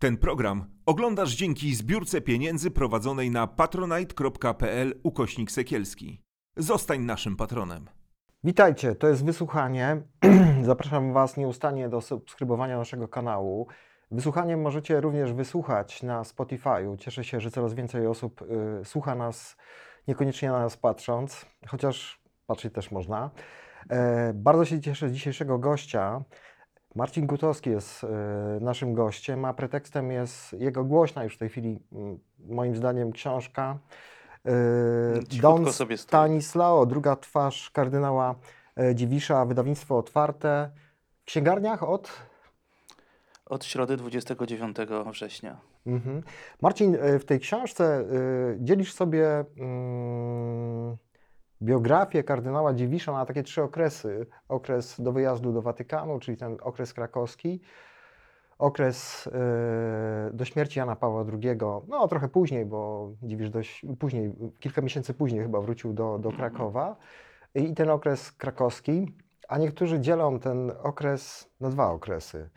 Ten program oglądasz dzięki zbiórce pieniędzy prowadzonej na patronite.pl ukośnik sekielski. Zostań naszym patronem. Witajcie, to jest wysłuchanie. Zapraszam Was nieustannie do subskrybowania naszego kanału. Wysłuchanie możecie również wysłuchać na Spotify'u. Cieszę się, że coraz więcej osób y, słucha nas, niekoniecznie na nas patrząc, chociaż patrzeć też można. E, bardzo się cieszę z dzisiejszego gościa. Marcin Gutowski jest y, naszym gościem, a pretekstem jest jego głośna już w tej chwili, mm, moim zdaniem, książka. Cichutko Don. Stanislao, druga twarz kardynała e, Dziwisza, wydawnictwo otwarte. W księgarniach od Od środy 29 września. Mhm. Marcin, e, w tej książce dzielisz sobie mm, biografię kardynała Dziwisza na takie trzy okresy. Okres do wyjazdu do Watykanu, czyli ten okres krakowski, okres y, do śmierci Jana Pawła II, no trochę później, bo Dziwisz dość później, kilka miesięcy później chyba wrócił do, do Krakowa i i ten okres krakowski, a niektórzy dzielą ten okres na dwa okresy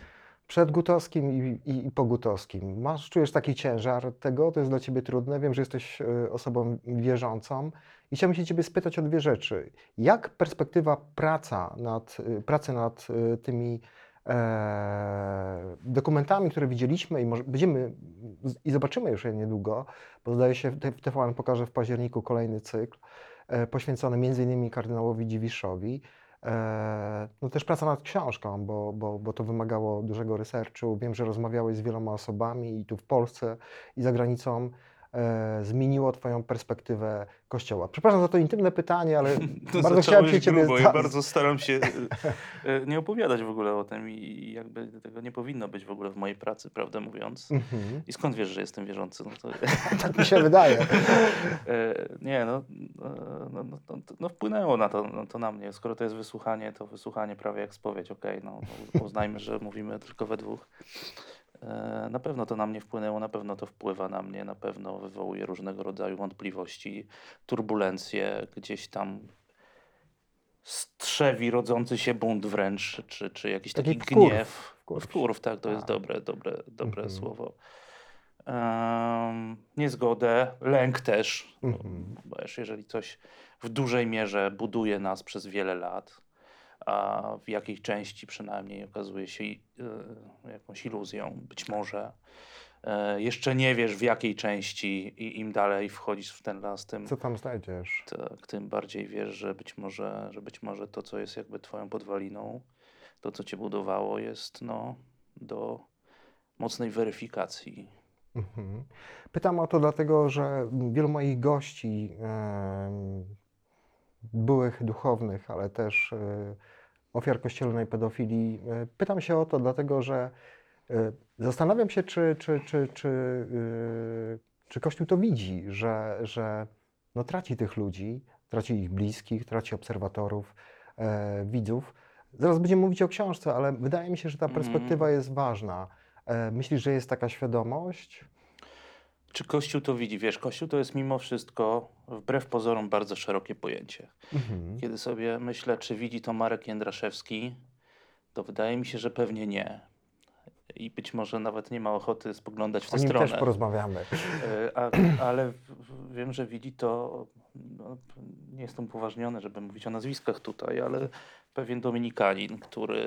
przed Gutowskim i, i, i po Gutowskim. Masz, czujesz taki ciężar tego? To jest dla Ciebie trudne. Wiem, że jesteś e, osobą wierzącą i chciałbym się Ciebie spytać o dwie rzeczy. Jak perspektywa praca nad, e, pracy nad e, tymi e, dokumentami, które widzieliśmy i może będziemy i zobaczymy już je niedługo, bo zdaje się, TVN pokaże w październiku kolejny cykl e, poświęcony innymi kardynałowi Dziwiszowi. E, No też praca nad książką, bo, bo, bo to wymagało dużego researchu. Wiem, że rozmawiałeś z wieloma osobami i tu w Polsce, i za granicą. E, zmieniło Twoją perspektywę Kościoła. Przepraszam za to intymne pytanie, ale To bardzo chciałem się Ciebie... grubo bardzo staram się e, e, nie opowiadać w ogóle o tym i jakby tego nie powinno być w ogóle w mojej pracy, prawdę mówiąc. Mhm. I skąd wiesz, że jestem wierzący? No to, Tak mi się wydaje. e, nie, no, no, no, no, no, no wpłynęło na to, no, to na mnie. Skoro to jest wysłuchanie, to wysłuchanie prawie jak spowiedź, okej, no, no uznajmy, że mówimy tylko we dwóch. E, Na pewno to na mnie wpłynęło, na pewno to wpływa na mnie, na pewno wywołuje różnego rodzaju wątpliwości, turbulencje, gdzieś tam strzewi rodzący się bunt wręcz, czy, czy jakiś Taki taki wkurw, gniew. wkurw. Wkurw, tak, to jest Tak. dobre, dobre, dobre Mhm. słowo. Em, niezgodę, lęk też, bo- Mhm. bo jeżeli coś w dużej mierze buduje nas przez wiele lat, a w jakiej części przynajmniej okazuje się e, jakąś iluzją, być może. E, jeszcze nie wiesz w jakiej części i im dalej wchodzisz w ten las, tym, Co tam znajdziesz? tak, tym bardziej wiesz, że być, może, że być może to, co jest jakby twoją podwaliną, to, co cię budowało, jest no, do mocnej weryfikacji. Mhm. Pytam o to dlatego, że wielu moich gości, em, byłych duchownych, ale też e, ofiar kościelnej pedofilii, e, pytam się o to dlatego, że e, zastanawiam się, czy, czy, czy, czy, e, czy Kościół to widzi, że, że no, traci tych ludzi, traci ich bliskich, traci obserwatorów, widzów. Zaraz będziemy mówić o książce, ale wydaje mi się, że ta Mhm. perspektywa jest ważna. Myślisz, że jest taka świadomość? Czy Kościół to widzi? Wiesz, Kościół to jest mimo wszystko, wbrew pozorom, bardzo szerokie pojęcie. Mhm. Kiedy sobie myślę, czy widzi to Marek Jędraszewski, to wydaje mi się, że pewnie nie. I być może nawet nie ma ochoty spoglądać w tę O nim stronę. też porozmawiamy. E, A, ale wiem, że widzi to, no, nie jestem upoważniony, żeby mówić o nazwiskach tutaj, ale pewien Dominikanin, który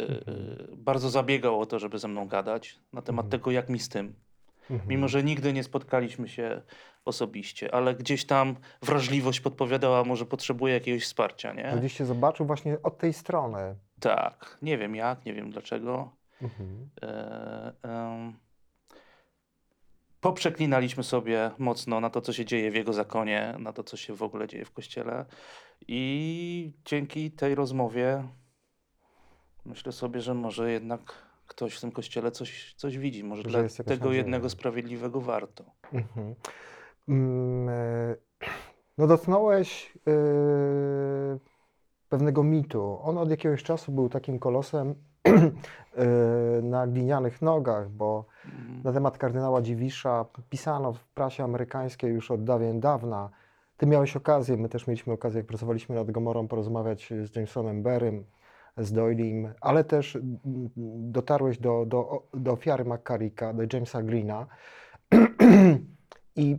e, bardzo zabiegał o to, żeby ze mną gadać na temat Mhm. tego, jak mi z tym. Mhm. Mimo, że nigdy nie spotkaliśmy się osobiście, ale gdzieś tam wrażliwość podpowiadała, może potrzebuje jakiegoś wsparcia, nie? Gdzieś się zobaczył właśnie od tej strony. Tak, nie wiem jak, nie wiem dlaczego. Mhm. E, em, poprzeklinaliśmy sobie mocno na to, co się dzieje w jego zakonie, na to, co się w ogóle dzieje w kościele. I dzięki tej rozmowie myślę sobie, że może jednak ktoś w tym kościele coś, coś widzi. Może Że dla tego nadzieja. jednego sprawiedliwego warto. Mhm. Mm, e, No dotknąłeś e, pewnego mitu. On od jakiegoś czasu był takim kolosem e, na glinianych nogach, bo Mm. na temat kardynała Dziwisza pisano w prasie amerykańskiej już od dawien dawna. Ty miałeś okazję, my też mieliśmy okazję, jak pracowaliśmy nad Gomorą, porozmawiać z Jamesonem Berrym, z Doyle'im, ale też dotarłeś do, do, do ofiary McCarricka, do Jamesa Greena. I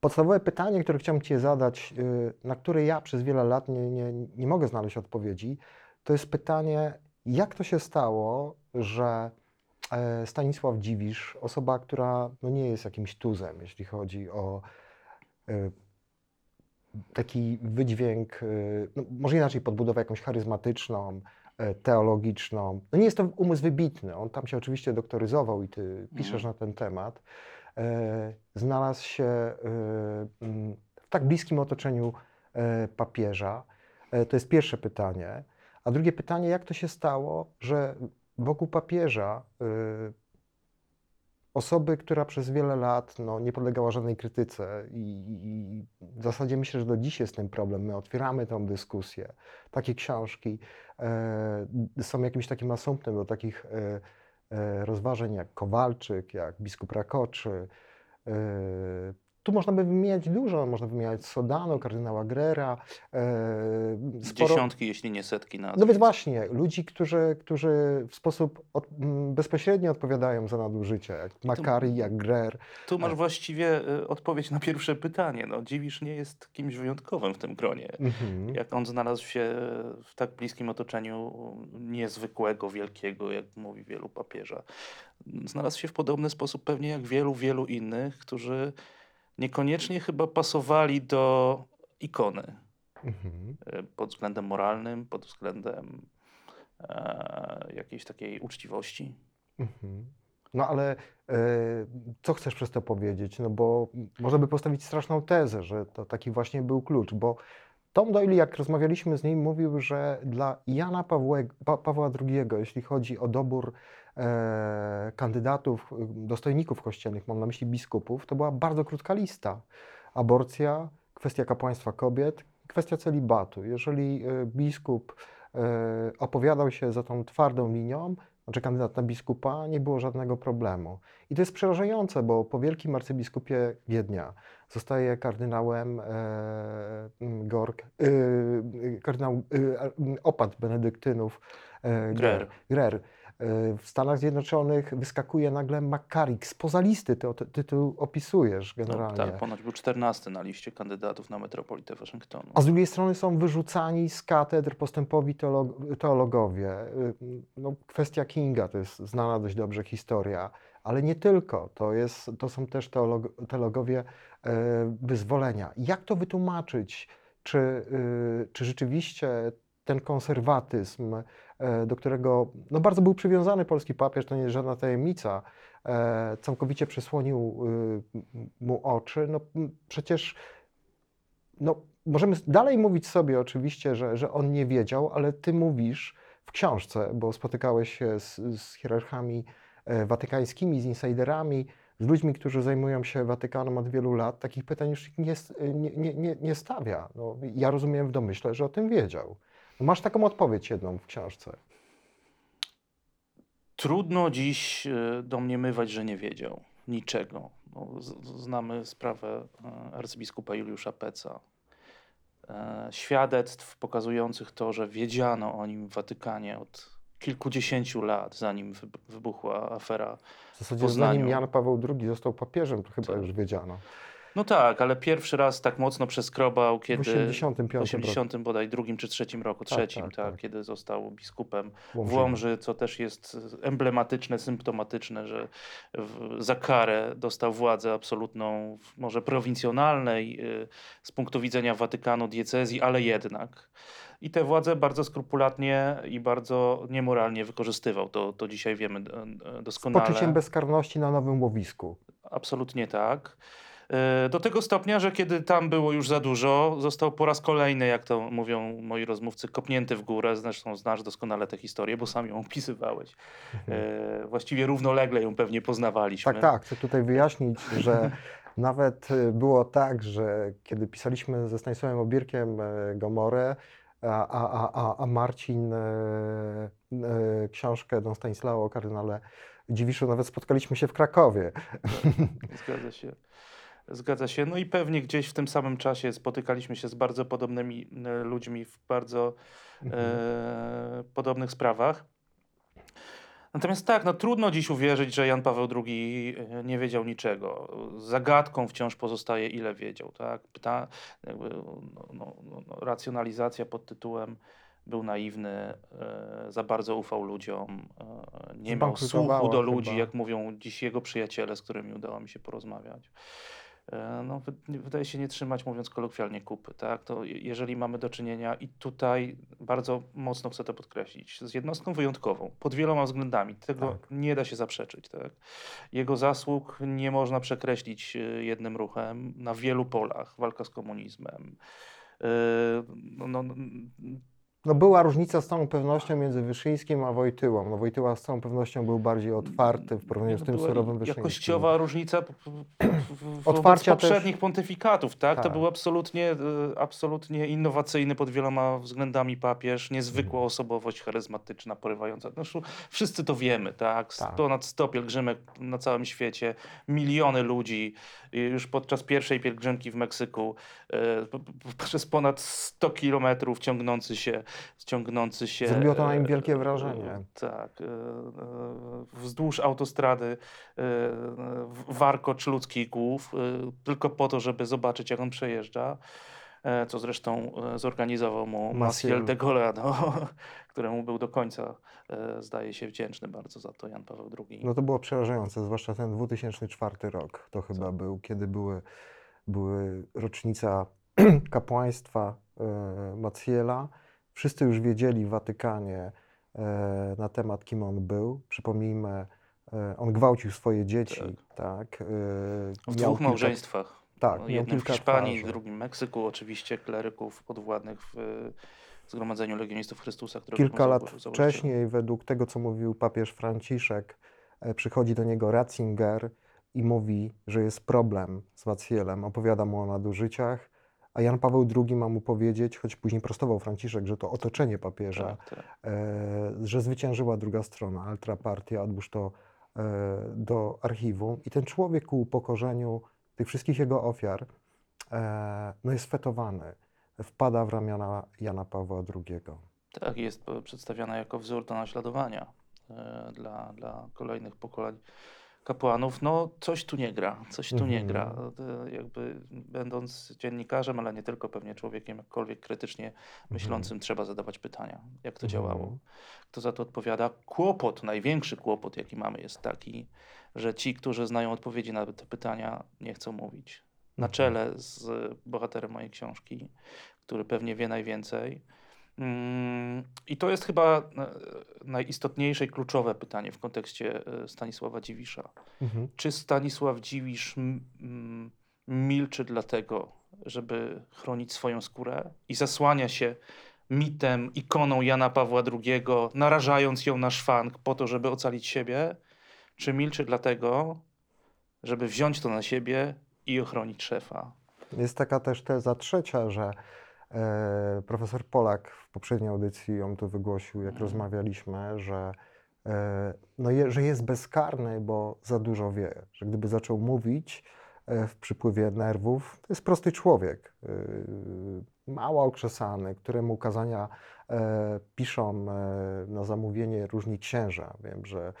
podstawowe pytanie, które chciałem Cię zadać, y, na które ja przez wiele lat nie, nie, nie mogę znaleźć odpowiedzi, to jest pytanie, jak to się stało, że e, Stanisław Dziwisz, osoba, która no nie jest jakimś tuzem, jeśli chodzi o e, taki wydźwięk, e, no może inaczej podbudowę jakąś charyzmatyczną, e, teologiczną. No nie jest to umysł wybitny, on tam się oczywiście doktoryzował i ty piszesz na ten temat. E, Znalazł się e, mm, w tak bliskim otoczeniu e, papieża. E, To jest pierwsze pytanie. A drugie pytanie, jak to się stało, że wokół papieża y, osoby, która przez wiele lat no, nie podlegała żadnej krytyce i, i w zasadzie myślę, że do dziś jest ten problem. My otwieramy tą dyskusję. Takie książki e, są jakimś takim asumptem do takich e, e, rozważań jak Kowalczyk, jak biskup Rakoczy. E, tu można by wymieniać dużo, można wymieniać Sodano, kardynała Grera. E, sporo- Dziesiątki, jeśli nie setki nazwisk. no więc właśnie, ludzi, którzy, którzy w sposób od, m, bezpośrednio odpowiadają za nadużycia, jak Makari, jak Grer. Tu masz właściwie y, odpowiedź na pierwsze pytanie. No, Dziwisz nie jest kimś wyjątkowym w tym gronie. Mhm. Jak on znalazł się w tak bliskim otoczeniu niezwykłego, wielkiego, jak mówi wielu papieża. Znalazł się w podobny sposób pewnie jak wielu, wielu innych, którzy niekoniecznie chyba pasowali do ikony Mhm. y, pod względem moralnym, pod względem e, jakiejś takiej uczciwości. Mhm. No ale e, co chcesz przez to powiedzieć? No bo można by postawić straszną tezę, że to taki właśnie był klucz, bo Tom Doyle, jak rozmawialiśmy z nim, mówił, że dla Jana pa, Pawła II, jeśli chodzi o dobór e, kandydatów, y, dostojników kościelnych, mam na myśli biskupów, to była bardzo krótka lista. Aborcja, kwestia kapłaństwa kobiet, kwestia celibatu. Jeżeli e, biskup e, opowiadał się za tą twardą linią, znaczy kandydat na biskupa, nie było żadnego problemu. I to jest przerażające, bo po wielkim arcybiskupie Wiednia zostaje kardynałem e, m, Gork, e, kardynał e, opat benedyktynów e, Grer. Grer. E, W Stanach Zjednoczonych wyskakuje nagle McCarrick spoza listy, ty, ty, tu opisujesz No, generalnie. tak, ponoć był 14 na liście kandydatów na metropolitę Waszyngtonu. A z drugiej strony są wyrzucani z katedr postępowi teolog- teologowie. Y, No, kwestia Kinga to jest znana dość dobrze historia, ale nie tylko. To, jest, to są też teolog- teologowie e, wyzwolenia. Jak to wytłumaczyć? Czy, y, czy rzeczywiście ten konserwatyzm, do którego no, bardzo był przywiązany polski papież, to nie jest żadna tajemnica, e, całkowicie przysłonił y, mu oczy? No, przecież no, możemy dalej mówić sobie oczywiście, że, że on nie wiedział, ale ty mówisz w książce, bo spotykałeś się z, z hierarchami e, watykańskimi, z insiderami, z ludźmi, którzy zajmują się Watykanem od wielu lat, takich pytań już nie, nie, nie, nie stawia. No, ja rozumiem w domyśle, że o tym wiedział. No, masz taką odpowiedź jedną w książce. Trudno dziś e, domniemywać, że nie wiedział niczego. No, znamy sprawę e, arcybiskupa Juliusza Peca. E, Świadectw pokazujących to, że wiedziano o nim w Watykanie od kilkudziesięciu lat, zanim wyb- wybuchła afera. W zasadzie Poznaniu. zanim Jan Paweł II został papieżem, to chyba Tak. już wiedziano. No tak, ale pierwszy raz tak mocno przeskrobał, kiedy W 85 w roku 80 bodaj drugim czy trzecim roku, Tak, trzecim, tak, tak, tak. kiedy został biskupem w w Łomży. Łomży, co też jest emblematyczne, symptomatyczne, że w, za karę dostał władzę absolutną, może prowincjonalnej y, z punktu widzenia Watykanu, diecezji, ale jednak. I tę władzę bardzo skrupulatnie i bardzo niemoralnie wykorzystywał. To, to dzisiaj wiemy e, e, Z doskonale. poczuciem bezkarności na nowym łowisku. Absolutnie tak. E, Do tego stopnia, że kiedy tam było już za dużo, został po raz kolejny, jak to mówią moi rozmówcy, kopnięty w górę. Zresztą znasz doskonale tę historię, bo sam ją opisywałeś. E, Właściwie równolegle ją pewnie poznawaliśmy. Tak, tak. Chcę tutaj wyjaśnić, że nawet y, było tak, że kiedy pisaliśmy ze Stanisławem Obirkiem e, Gomorę, a, a, a, a- Marcin e, e, książkę Don Stanisława o kardynale Dziwiszu, nawet spotkaliśmy się w Krakowie. Zgadza się. Zgadza się. No i pewnie gdzieś w tym samym czasie spotykaliśmy się z bardzo podobnymi e, ludźmi w bardzo Mhm. e, podobnych sprawach. Natomiast tak, no trudno dziś uwierzyć, że Jan Paweł II e, nie wiedział niczego. Zagadką wciąż pozostaje, ile wiedział. Tak? Pyta, jakby, no, no, no, no, racjonalizacja pod tytułem był naiwny, e, za bardzo ufał ludziom, e, nie miał słuchu do ludzi, chyba. jak mówią dziś jego przyjaciele, z którymi udało mi się porozmawiać. E, No, wy- wydaje się nie trzymać, mówiąc kolokwialnie, kupy. Tak? To je- jeżeli mamy do czynienia, i tutaj bardzo mocno chcę to podkreślić, z jednostką wyjątkową, pod wieloma względami, tego Tak. nie da się zaprzeczyć. Tak? Jego zasług nie można przekreślić e, jednym ruchem na wielu polach. Walka z komunizmem. E, No, no, no, No była różnica z całą pewnością między Wyszyńskim a Wojtyłą. No Wojtyła z całą pewnością był bardziej otwarty w porównaniu z no tym surowym Wyszyńskim. Jakościowa różnica Otwarcia wobec też- poprzednich pontyfikatów, tak? To Tak. był absolutnie, e, absolutnie innowacyjny pod wieloma względami papież, niezwykła Mhm. osobowość charyzmatyczna, porywająca. No, szu- wszyscy to wiemy, tak? Tak. Ponad 100 pielgrzymek na całym świecie, miliony ludzi. Już podczas pierwszej pielgrzymki w Meksyku e, przez ponad 100 kilometrów ciągnący się, ciągnący się... Zrobiło to na nim e, wielkie e, wrażenie. Tak. e, e, Wzdłuż autostrady e, warkocz ludzkich głów, e, tylko po to, żeby zobaczyć, jak on przejeżdża. e, Co zresztą e, zorganizował mu Maciel de Golado, któremu był do końca, e, zdaje się, wdzięczny bardzo za to Jan Paweł II. No to było przerażające, zwłaszcza ten 2004 rok. To chyba Tak. był, kiedy były, były rocznica kapłaństwa e, Maciela. Wszyscy już wiedzieli w Watykanie e, na temat, kim on był. Przypomnijmy, e, on gwałcił swoje dzieci, tak. e, w dwóch małżeństwach. Tak, No, jednym w Hiszpanii, twarzy. drugim w Meksyku, oczywiście kleryków podwładnych w Zgromadzeniu Legionistów Chrystusa, Kilka lat wcześniej, według tego, co mówił papież Franciszek, przychodzi do niego Ratzinger i mówi, że jest problem z Macielem, opowiada mu o nadużyciach, a Jan Paweł II ma mu powiedzieć, choć później prostował Franciszek, że to otoczenie papieża, Tak, tak. e, że zwyciężyła druga strona, Altra Partia, odłóż to e, do archiwum. I ten człowiek ku upokorzeniu tych wszystkich jego ofiar e, no jest fetowany, wpada w ramiona Jana Pawła II. Tak, jest przedstawiana jako wzór do naśladowania dla, dla kolejnych pokoleń kapłanów. No, coś tu nie gra, coś tu nie Mhm. gra. E, Jakby będąc dziennikarzem, ale nie tylko pewnie człowiekiem jakkolwiek krytycznie myślącym, trzeba zadawać pytania, jak to działało. Mhm. Kto za to odpowiada? Kłopot, największy kłopot, jaki mamy, jest taki, że ci, którzy znają odpowiedzi na te pytania, nie chcą mówić. Na Mhm. czele z bohaterem mojej książki, który pewnie wie najwięcej. Mm, I to jest chyba e, najistotniejsze i kluczowe pytanie w kontekście e, Stanisława Dziwisza. Mhm. Czy Stanisław Dziwisz milczy dlatego, żeby chronić swoją skórę i zasłania się mitem, ikoną Jana Pawła II, narażając ją na szwank po to, żeby ocalić siebie? Czy milczy dlatego, żeby wziąć to na siebie i ochronić szefa? Jest taka też teza trzecia, że e, profesor Polak w poprzedniej audycji ją tu wygłosił, jak Mhm. rozmawialiśmy, że, e, no je, że jest bezkarny, bo za dużo wie. Że gdyby zaczął mówić e, w przypływie nerwów, to jest prosty człowiek, e, mało okrzesany, któremu kazania e, piszą e, na zamówienie różni księża. Wiem, że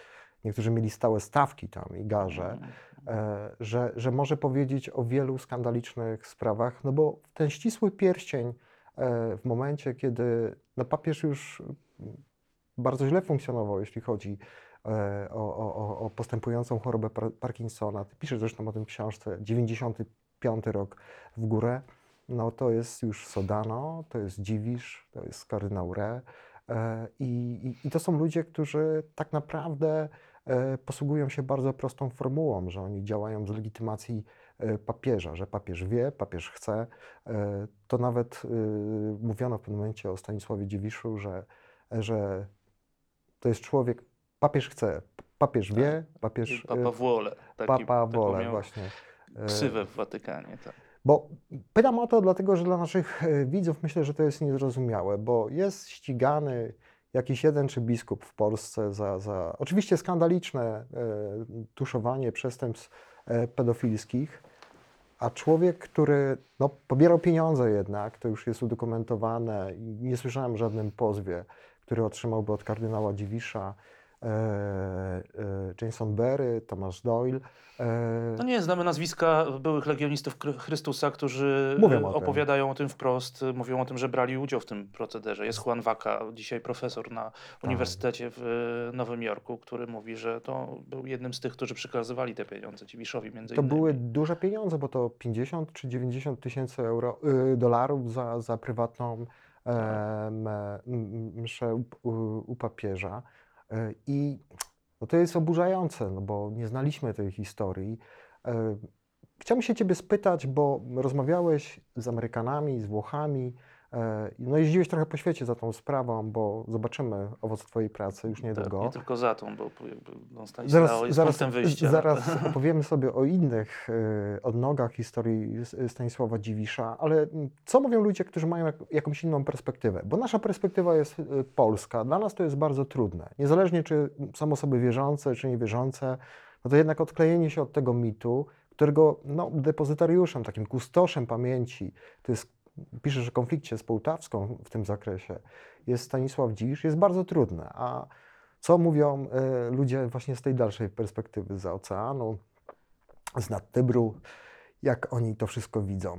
niektórzy mieli stałe stawki tam i garze e, że, że może powiedzieć o wielu skandalicznych sprawach, no bo ten ścisły pierścień e, w momencie, kiedy no papież już bardzo źle funkcjonował, jeśli chodzi e, o, o, o- postępującą chorobę Par- Parkinsona. Ty piszesz zresztą o tym w książce, 95 rok w górę, no to jest już Sodano, to jest Dziwisz, to jest kardynał Re i, i, i to są ludzie, którzy tak naprawdę posługują się bardzo prostą formułą, że oni działają z legitymacji e, papieża, że papież wie, papież chce. E, To nawet e, mówiono w pewnym momencie o Stanisławie Dziewiszu, że, że to jest człowiek, papież chce, papież wie, papież... Papa e, Wole. Taki, Papa Wole, właśnie. E, Ksywę w Watykanie, tak. Bo pytam o to dlatego, że dla naszych e, widzów myślę, że to jest niezrozumiałe, bo jest ścigany jakiś jeden czy biskup w Polsce za, za oczywiście skandaliczne e, tuszowanie przestępstw e, pedofilskich, a człowiek, który no, pobierał pieniądze jednak, to już jest udokumentowane nie słyszałem o żadnym pozwie, który otrzymałby od kardynała Dziwisza e, e, Jameson Berry, Thomas Doyle. No nie, znamy nazwiska byłych legionistów Chry- Chrystusa, którzy Mówią o tym. opowiadają o tym wprost, mówią o tym, że brali udział w tym procederze. Jest Juan Vaca, dzisiaj profesor na Tak. Uniwersytecie w Nowym Jorku, który mówi, że to był jednym z tych, którzy przekazywali te pieniądze Dziwiszowi między To innymi. były duże pieniądze, bo to 50 czy 90 tysięcy euro, dolarów za, za prywatną Tak. e, mszę u, u, u papieża. E, I no to jest oburzające, no bo nie znaliśmy tej historii. E, Chciałbym się Ciebie spytać, bo rozmawiałeś z Amerykanami, z Włochami, no jeździłeś trochę po świecie za tą sprawą, bo zobaczymy owoc Twojej pracy już Tak, niedługo. nie tylko za tą, bo jakby Stanislao Zaraz, jest zaraz, punktem wyjścia. zaraz opowiemy sobie o innych e, odnogach historii S- Stanisława Dziwisza, ale co mówią ludzie, którzy mają jak, jakąś inną perspektywę? Bo nasza perspektywa jest e, polska, dla nas to jest bardzo trudne. Niezależnie czy są osoby wierzące, czy niewierzące, no to jednak odklejenie się od tego mitu, którego no, depozytariuszem, takim kustoszem pamięci, to jest, pisze, że w konflikcie z Połtawską w tym zakresie jest Stanisław Dziwisz, jest bardzo trudne. A co mówią e, ludzie właśnie z tej dalszej perspektywy, za oceanu, z nad Tybru, jak oni to wszystko widzą?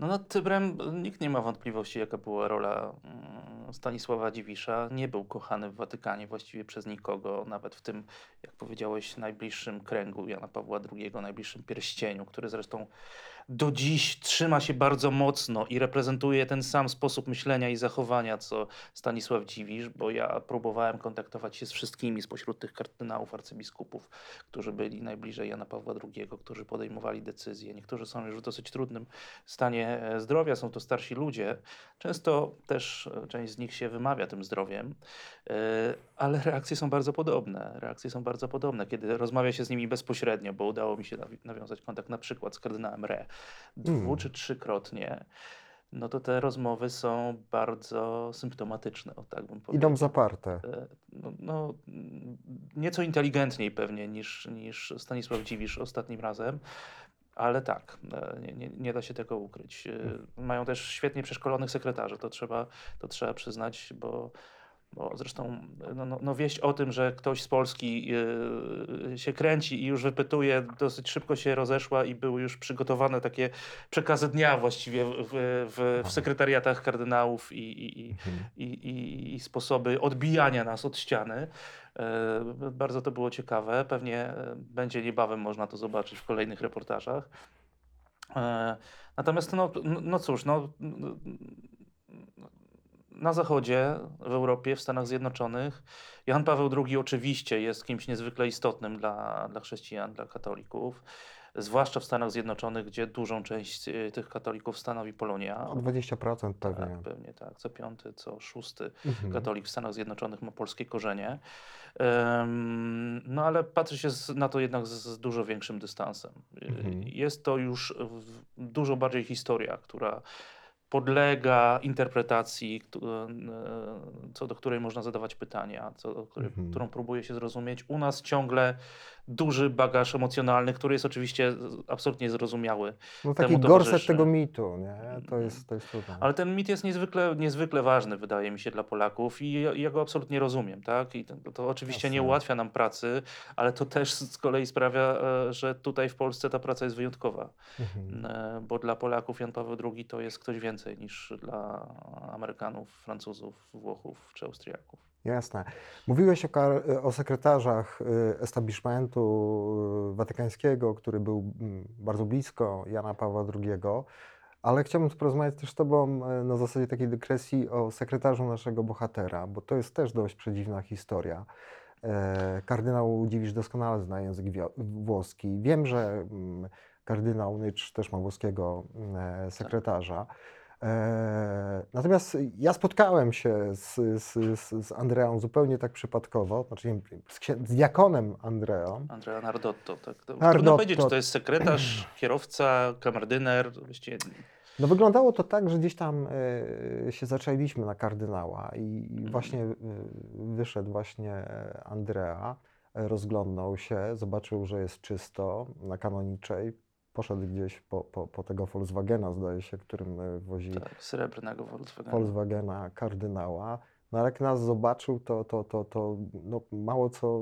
No nad Tybrem nikt nie ma wątpliwości, jaka była rola mm, Stanisława Dziwisza. Nie był kochany w Watykanie właściwie przez nikogo, nawet w tym, jak powiedziałeś, najbliższym kręgu Jana Pawła II, najbliższym pierścieniu, który zresztą do dziś trzyma się bardzo mocno i reprezentuje ten sam sposób myślenia i zachowania, co Stanisław Dziwisz, bo ja próbowałem kontaktować się z wszystkimi spośród tych kardynałów, arcybiskupów, którzy byli najbliżej Jana Pawła II, którzy podejmowali decyzje. Niektórzy są już w dosyć trudnym stanie e, zdrowia, są to starsi ludzie. Często też e, część z nich się wymawia tym zdrowiem, e, ale reakcje są bardzo podobne. Reakcje są bardzo podobne, kiedy rozmawia się z nimi bezpośrednio, bo udało mi się nawi- nawiązać kontakt na przykład z kardynałem Re dwu Mm. czy trzykrotnie. No to te rozmowy są bardzo symptomatyczne, o tak bym powiedział. Idą zaparte. E, no, no, nieco inteligentniej pewnie niż, niż Stanisław Dziwisz ostatnim razem, ale tak, e, nie, nie, nie da się tego ukryć. E, Mają też świetnie przeszkolonych sekretarzy, to trzeba, to trzeba przyznać, bo, bo zresztą no, no, no wieść o tym, że ktoś z Polski e, się kręci i już wypytuje, dosyć szybko się rozeszła i były już przygotowane takie przekazy dnia właściwie w, w, w sekretariatach kardynałów i, i, i, Mhm. i, i, i sposoby odbijania nas od ściany. E, Bardzo to było ciekawe. Pewnie e, będzie niebawem można to zobaczyć w kolejnych reportażach. E, Natomiast, no, no no cóż, no, na Zachodzie, w Europie, w Stanach Zjednoczonych, Jan Paweł II oczywiście jest kimś niezwykle istotnym dla, dla chrześcijan, dla katolików. Zwłaszcza w Stanach Zjednoczonych, gdzie dużą część e, tych katolików stanowi Polonia. O 20% pewnie. Tak, pewnie tak. Co piąty, co szósty Mhm. katolik w Stanach Zjednoczonych ma polskie korzenie. Em, no ale patrzy się z, na to jednak z, z dużo większym dystansem. Y, Mhm. Jest to już w, dużo bardziej historia, która podlega interpretacji, któ- e, co do której można zadawać pytania, co do której, Mhm. którą próbuje się zrozumieć. U nas ciągle duży bagaż emocjonalny, który jest oczywiście absolutnie zrozumiały. No taki gorset tego mitu, nie? To jest, to jest trudne. Ale ten mit jest niezwykle, niezwykle ważny, wydaje mi się, dla Polaków i ja, ja go absolutnie rozumiem. Tak? I to, to oczywiście nie Jasne. ułatwia nam pracy, ale to też z kolei sprawia, e, że tutaj w Polsce ta praca jest wyjątkowa. Mhm. E, Bo dla Polaków Jan Paweł II to jest ktoś więcej niż dla Amerykanów, Francuzów, Włochów czy Austriaków. Jasne. Mówiłeś o, o sekretarzach y, establishmentu y, watykańskiego, który był mm, bardzo blisko Jana Pawła II, ale chciałbym porozmawiać też z Tobą y, na zasadzie takiej dygresji o sekretarzu naszego bohatera, bo to jest też dość przedziwna historia. E, Kardynał Dziwisz doskonale zna język włoski. Wiem, że mm, kardynał Nycz też ma włoskiego mm, e, sekretarza. E, Natomiast ja spotkałem się z, z, z, z Andreą zupełnie tak przypadkowo, znaczy nie, z, księ- z diakonem Andreą. Andrea Nardotto. Tak? To Nardotto. Trudno powiedzieć, czy to jest sekretarz, kierowca, kamerdyner. Właściwie No wyglądało to tak, że gdzieś tam e, się zaczęliśmy na kardynała i, i właśnie e, wyszedł właśnie e, Andrea, e, rozglądnął się, zobaczył, że jest czysto na kanoniczej, poszedł gdzieś po, po, po tego Volkswagena, zdaje się, którym e, wozi tak, srebrnego Volkswagena. Volkswagena kardynała. No ale jak nas zobaczył, to, to, to, to no, mało co,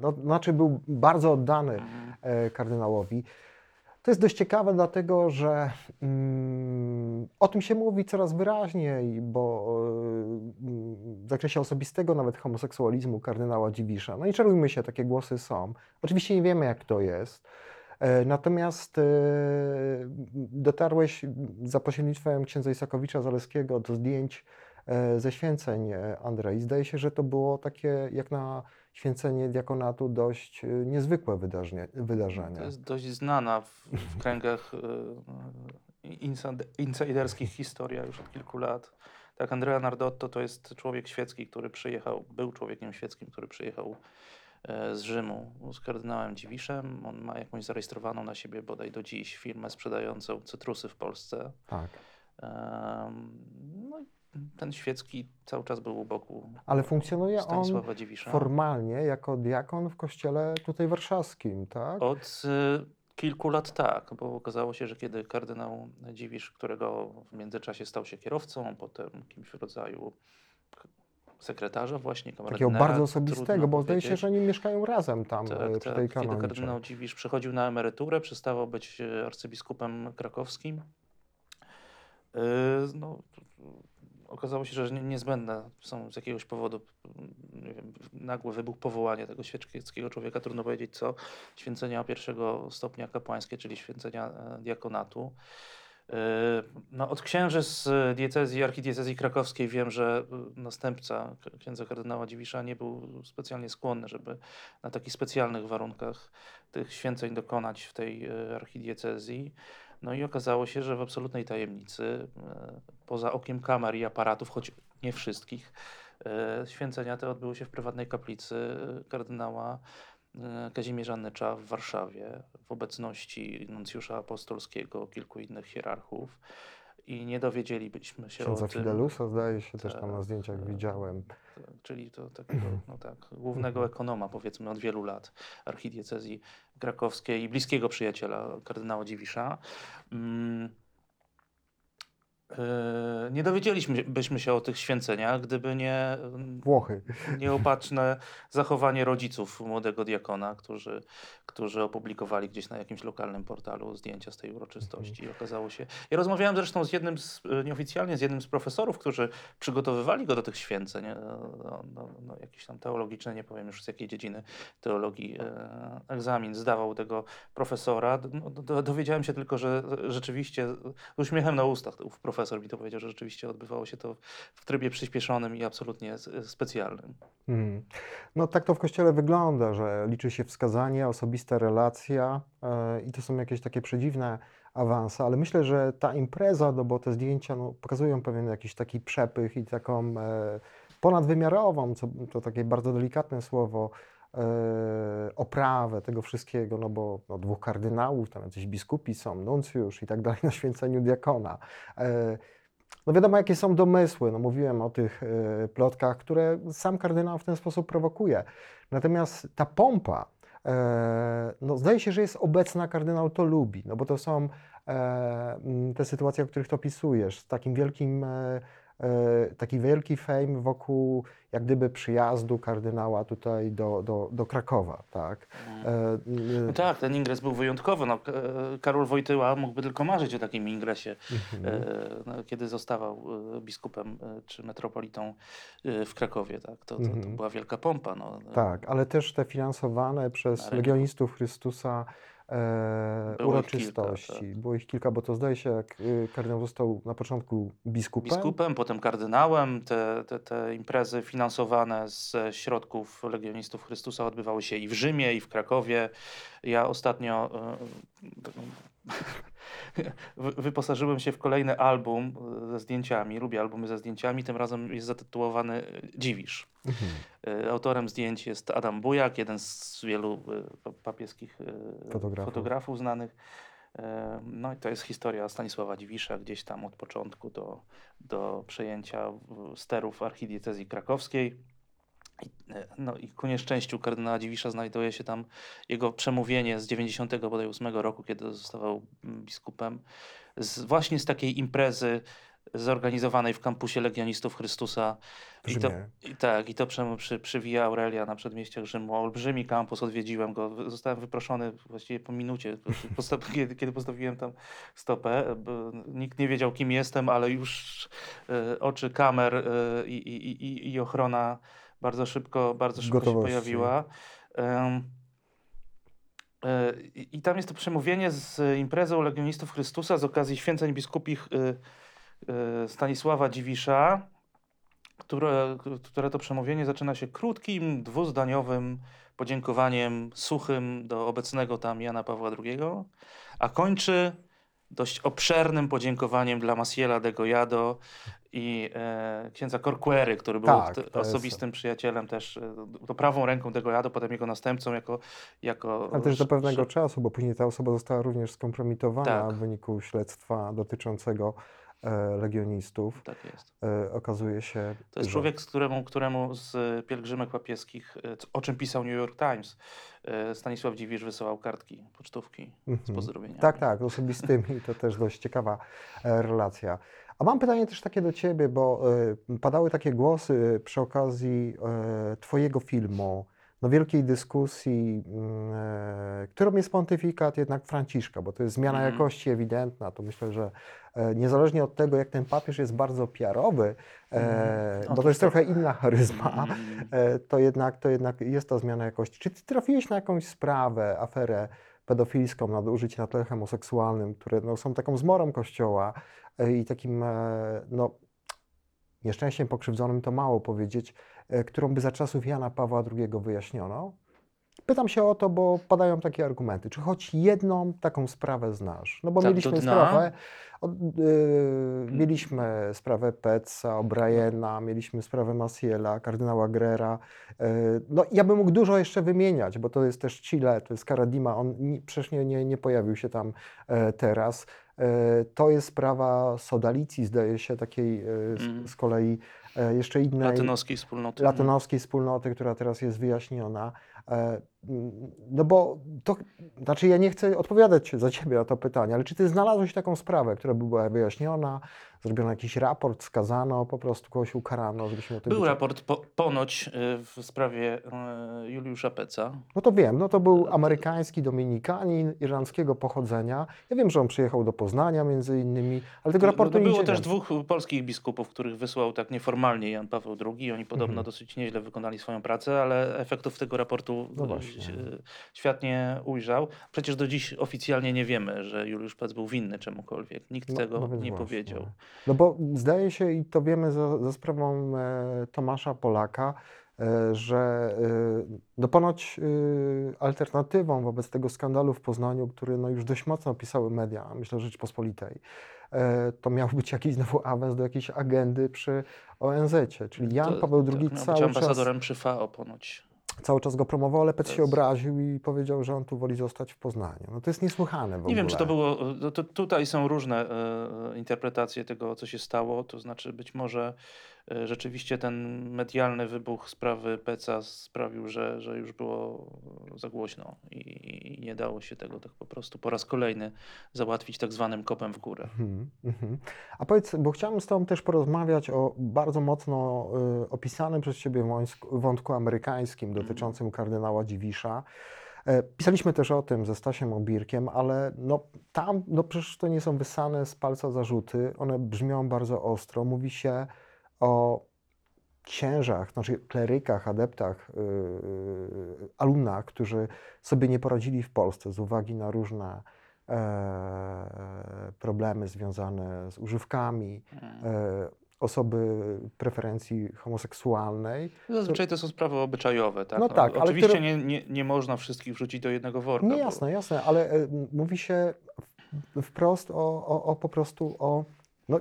no, znaczy był bardzo oddany Mhm. e, kardynałowi. To jest dość ciekawe, dlatego że mm, o tym się mówi coraz wyraźniej, bo mm, w zakresie osobistego nawet homoseksualizmu kardynała Dziwisza. No i czarujmy się, takie głosy są. Oczywiście nie wiemy, jak to jest. E, Natomiast e, dotarłeś za pośrednictwem księdza Isakowicza Zaleskiego do zdjęć e, ze święceń Andrei. Zdaje się, że to było takie jak na święcenie diakonatu dość niezwykłe wydarzenie. wydarzenie. To jest dość znana w, w kręgach insiderskich historia już od kilku lat. Tak, Andrea Nardotto to jest człowiek świecki, który przyjechał, był człowiekiem świeckim, który przyjechał z Rzymu z kardynałem Dziwiszem. On ma jakąś zarejestrowaną na siebie bodaj do dziś firmę sprzedającą cytrusy w Polsce. Tak. No i ten świecki cały czas był u boku Ale funkcjonuje on Stanisława Dziwisza. formalnie jako diakon w kościele tutaj warszawskim, tak? Od y, kilku lat tak, bo okazało się, że kiedy kardynał Dziwisz, którego w międzyczasie stał się kierowcą, potem kimś w rodzaju sekretarza właśnie, Takiego kamerdynera, bardzo osobistego, bo zdaje się, że oni mieszkają razem tam Tak, e, przy tak. tej Kiedy kanonicze. kardynał Dziwisz przechodził na emeryturę, przestawał być e, arcybiskupem krakowskim. Yy, No, okazało się, że nie- niezbędne są z jakiegoś powodu, nie wiem, nagły wybuch powołania tego świeckiego człowieka, trudno powiedzieć co, święcenia pierwszego stopnia kapłańskie, czyli święcenia e, diakonatu. Yy, No, od księży z diecezji, archidiecezji krakowskiej wiem, że y, następca księdza kardynała Dziwisza nie był specjalnie skłonny, żeby na takich specjalnych warunkach tych święceń dokonać w tej e, archidiecezji. No i okazało się, że w absolutnej tajemnicy, e, poza okiem kamer i aparatów, choć nie wszystkich, święcenia te odbyły się w prywatnej kaplicy kardynała e, Kazimierza Nycza w Warszawie w obecności nuncjusza apostolskiego, kilku innych hierarchów. I nie dowiedzielibyśmy się Księdza o tym. Fidelusa zdaje się też tam na Tak, zdjęciach tak. widziałem. Tak, Czyli to takiego, no tak, głównego ekonoma powiedzmy od wielu lat archidiecezji krakowskiej i bliskiego przyjaciela kardynała Dziwisza. Mm. Yy, Nie dowiedzieliśmy byśmy się o tych święceniach, gdyby nie mm, Włochy. nieopatrzne zachowanie rodziców młodego diakona, którzy, którzy opublikowali gdzieś na jakimś lokalnym portalu zdjęcia z tej uroczystości. I okazało się. Ja rozmawiałem zresztą z jednym z, e, nieoficjalnie z jednym z profesorów, którzy przygotowywali go do tych święceń. e, No, no, no, jakiś tam teologiczny, nie powiem już z jakiej dziedziny teologii, e, egzamin zdawał tego profesora. No, do, dowiedziałem się tylko, że rzeczywiście z uśmiechem na ustach ów profesor mi to powiedział, że rzeczywiście odbywało się to w trybie przyspieszonym i absolutnie s- specjalnym. Mhm. No tak to w kościele wygląda, że liczy się wskazanie, osobista relacja e, i to są jakieś takie przedziwne awanse, ale myślę, że ta impreza, no bo te zdjęcia no, pokazują pewien jakiś taki przepych i taką e, ponadwymiarową, co, to takie bardzo delikatne słowo, e, oprawę tego wszystkiego, no bo no, dwóch kardynałów, tam jacyś biskupi są, nuncjusz i tak dalej na święceniu diakona. E, no wiadomo, jakie są domysły. No mówiłem o tych e, plotkach, które sam kardynał w ten sposób prowokuje. Natomiast ta pompa, e, no zdaje się, że jest obecna, kardynał to lubi, no bo to są e, te sytuacje, o których to opisujesz, z takim wielkim, e, e, taki wielki fame wokół jak gdyby przyjazdu kardynała tutaj do, do, do Krakowa, tak? E, No tak, ten ingres był wyjątkowy. No, e, Karol Wojtyła mógłby tylko marzyć o takim ingresie, mhm. e, no, kiedy zostawał e, biskupem e, czy metropolitą e, w Krakowie. Tak? To, to, to Mhm. była wielka pompa. No. Tak, ale też te finansowane przez. Legionistów Chrystusa e, Było ich kilka, uroczystości. Było ich kilka, bo to zdaje się, jak y, kardynał został na początku biskupem. Biskupem, potem kardynałem. Te, te, te imprezy finansowane ze środków Legionistów Chrystusa odbywały się i w Rzymie, i w Krakowie. Ja ostatnio taką- wy- wyposażyłem się w kolejny album e, ze zdjęciami. Lubię albumy ze zdjęciami. Tym razem jest zatytułowany e, Dziwisz. Mhm. E, Autorem zdjęć jest Adam Bujak, jeden z wielu pa- papieskich Fotografów. fotografów znanych. No i to jest historia Stanisława Dziwisza gdzieś tam od początku do, do przejęcia sterów archidiecezji krakowskiej. I, e, No i ku nieszczęściu kardynała Dziwisza znajduje się tam jego przemówienie z 98 roku, kiedy zostawał mm, biskupem, z, właśnie z takiej imprezy zorganizowanej w kampusie Legionistów Chrystusa. I to, i tak, i to przy, przy, przywija Aurelia na przedmieściach Rzymu. Olbrzymi kampus, odwiedziłem go. Zostałem wyproszony właściwie po minucie, posta- kiedy, kiedy postawiłem tam stopę. bo Nikt nie wiedział, kim jestem, ale już e, oczy kamer e, i, i ochrona bardzo szybko, bardzo szybko się pojawiła. E, I tam jest to przemówienie z imprezą Legionistów Chrystusa z okazji święceń biskupich e, e, Stanisława Dziwisza, które, które to przemówienie zaczyna się krótkim, dwuzdaniowym podziękowaniem suchym do obecnego tam Jana Pawła II, a kończy dość obszernym podziękowaniem dla Masiela de Goyado i e, księdza Corquery, który był Tak, to jest- osobistym przyjacielem też, e, to prawą ręką de Goyado, potem jego następcą jako... jako Ale też do pewnego sz- czasu, bo później ta osoba została również skompromitowana Tak. w wyniku śledztwa dotyczącego e, legionistów. Tak jest. E, okazuje się, To jest że człowiek, któremu, któremu z pielgrzymek papieskich, o czym pisał New York Times, Stanisław Dziwisz wysyłał kartki, pocztówki z Mhm. pozdrowieniami. Tak, tak, osobistymi. To też dość ciekawa e, relacja. A mam pytanie też takie do Ciebie, bo e, padały takie głosy przy okazji e, Twojego filmu, no wielkiej dyskusji, mm, e, którą jest pontyfikat jednak Franciszka, bo to jest zmiana Mhm. jakości ewidentna. To myślę, że e, niezależnie od tego, jak ten papież jest bardzo piarowy, e, Mhm. bo to jest tak. trochę inna charyzma, Mm, e, to jednak, to jednak jest ta zmiana jakości. Czy ty trafiłeś na jakąś sprawę, aferę pedofilską, nadużyć na tle homoseksualnym, które no, są taką zmorą Kościoła i takim no, nieszczęściem pokrzywdzonym, to mało powiedzieć, e, którą by za czasów Jana Pawła II wyjaśniono? Pytam się o to, bo padają takie argumenty. Czy choć jedną taką sprawę znasz? No bo Tak mieliśmy sprawę, od, yy, mieliśmy sprawę Petsa, O'Briena, mieliśmy sprawę Masiela, kardynała Grera. Yy, no ja bym mógł dużo jeszcze wymieniać, bo to jest też Chile, to jest Karadima, on ni- przecież nie, nie, nie pojawił się tam e, teraz. E, To jest sprawa Sodalicji, zdaje się, takiej e, z, Mhm. z kolei e, jeszcze innej Latynoskiej wspólnoty. latynoskiej wspólnoty, która teraz jest wyjaśniona. No bo to, znaczy ja nie chcę odpowiadać za Ciebie na to pytanie, ale czy Ty znalazłeś taką sprawę, która by była wyjaśniona, zrobiono jakiś raport, skazano, po prostu kogoś ukarano, żebyśmy o tym Był wiedzieli? raport po, ponoć y, w sprawie y, Juliusza Peca. No to wiem, no to był amerykański dominikanin irlandzkiego pochodzenia. Ja wiem, że on przyjechał do Poznania między innymi, ale tego raportu no, nie było też dwóch polskich biskupów, których wysłał tak nieformalnie Jan Paweł II. Oni podobno Mhm. dosyć nieźle wykonali swoją pracę, ale efektów tego raportu No y, świat nie ujrzał. Przecież do dziś oficjalnie nie wiemy, że Juliusz Pec był winny czemukolwiek. Nikt No- tego no nie właśnie. powiedział. No bo zdaje się, i to wiemy za, za sprawą e, Tomasza Polaka, e, że e, no ponoć e, alternatywą wobec tego skandalu w Poznaniu, który no już dość mocno pisały media, myślę Rzeczpospolitej, e, to miał być jakiś znowu awans do jakiejś agendy przy ONZ-cie, czyli Jan To- Paweł II miał być cały czas, ambasadorem przy FAO ponoć. Cały czas go promował, ale Pec To się obraził i powiedział, że on tu woli zostać w Poznaniu. No to jest niesłychane w ogóle. Nie wiem, czy to było. To, to tutaj są różne e, interpretacje tego, co się stało. To znaczy, być może e, rzeczywiście ten medialny wybuch sprawy Peca sprawił, że, że już było za głośno i, i nie dało się tego tak po prostu po raz kolejny załatwić tak zwanym kopem w górę. Mhm, mhm. A powiedz, bo chciałem z Tobą też porozmawiać o bardzo mocno y, opisanym przez Ciebie wątku amerykańskim dotyczącym kardynała Dziwisza. E, Pisaliśmy też o tym ze Stasiem Obirkiem, ale no, tam no przecież to nie są wysane z palca zarzuty, one brzmią bardzo ostro. Mówi się o księżach, znaczy klerykach, adeptach, yy, alumnach, którzy sobie nie poradzili w Polsce z uwagi na różne e, problemy związane z używkami, Mm. e, osoby preferencji homoseksualnej. Zazwyczaj to są sprawy obyczajowe, tak? No tak, Oczywiście które- nie, nie, nie można wszystkich wrzucić do jednego worka. Nie, bo- jasne, jasne, ale e, mówi się wprost o, o, o po prostu o, no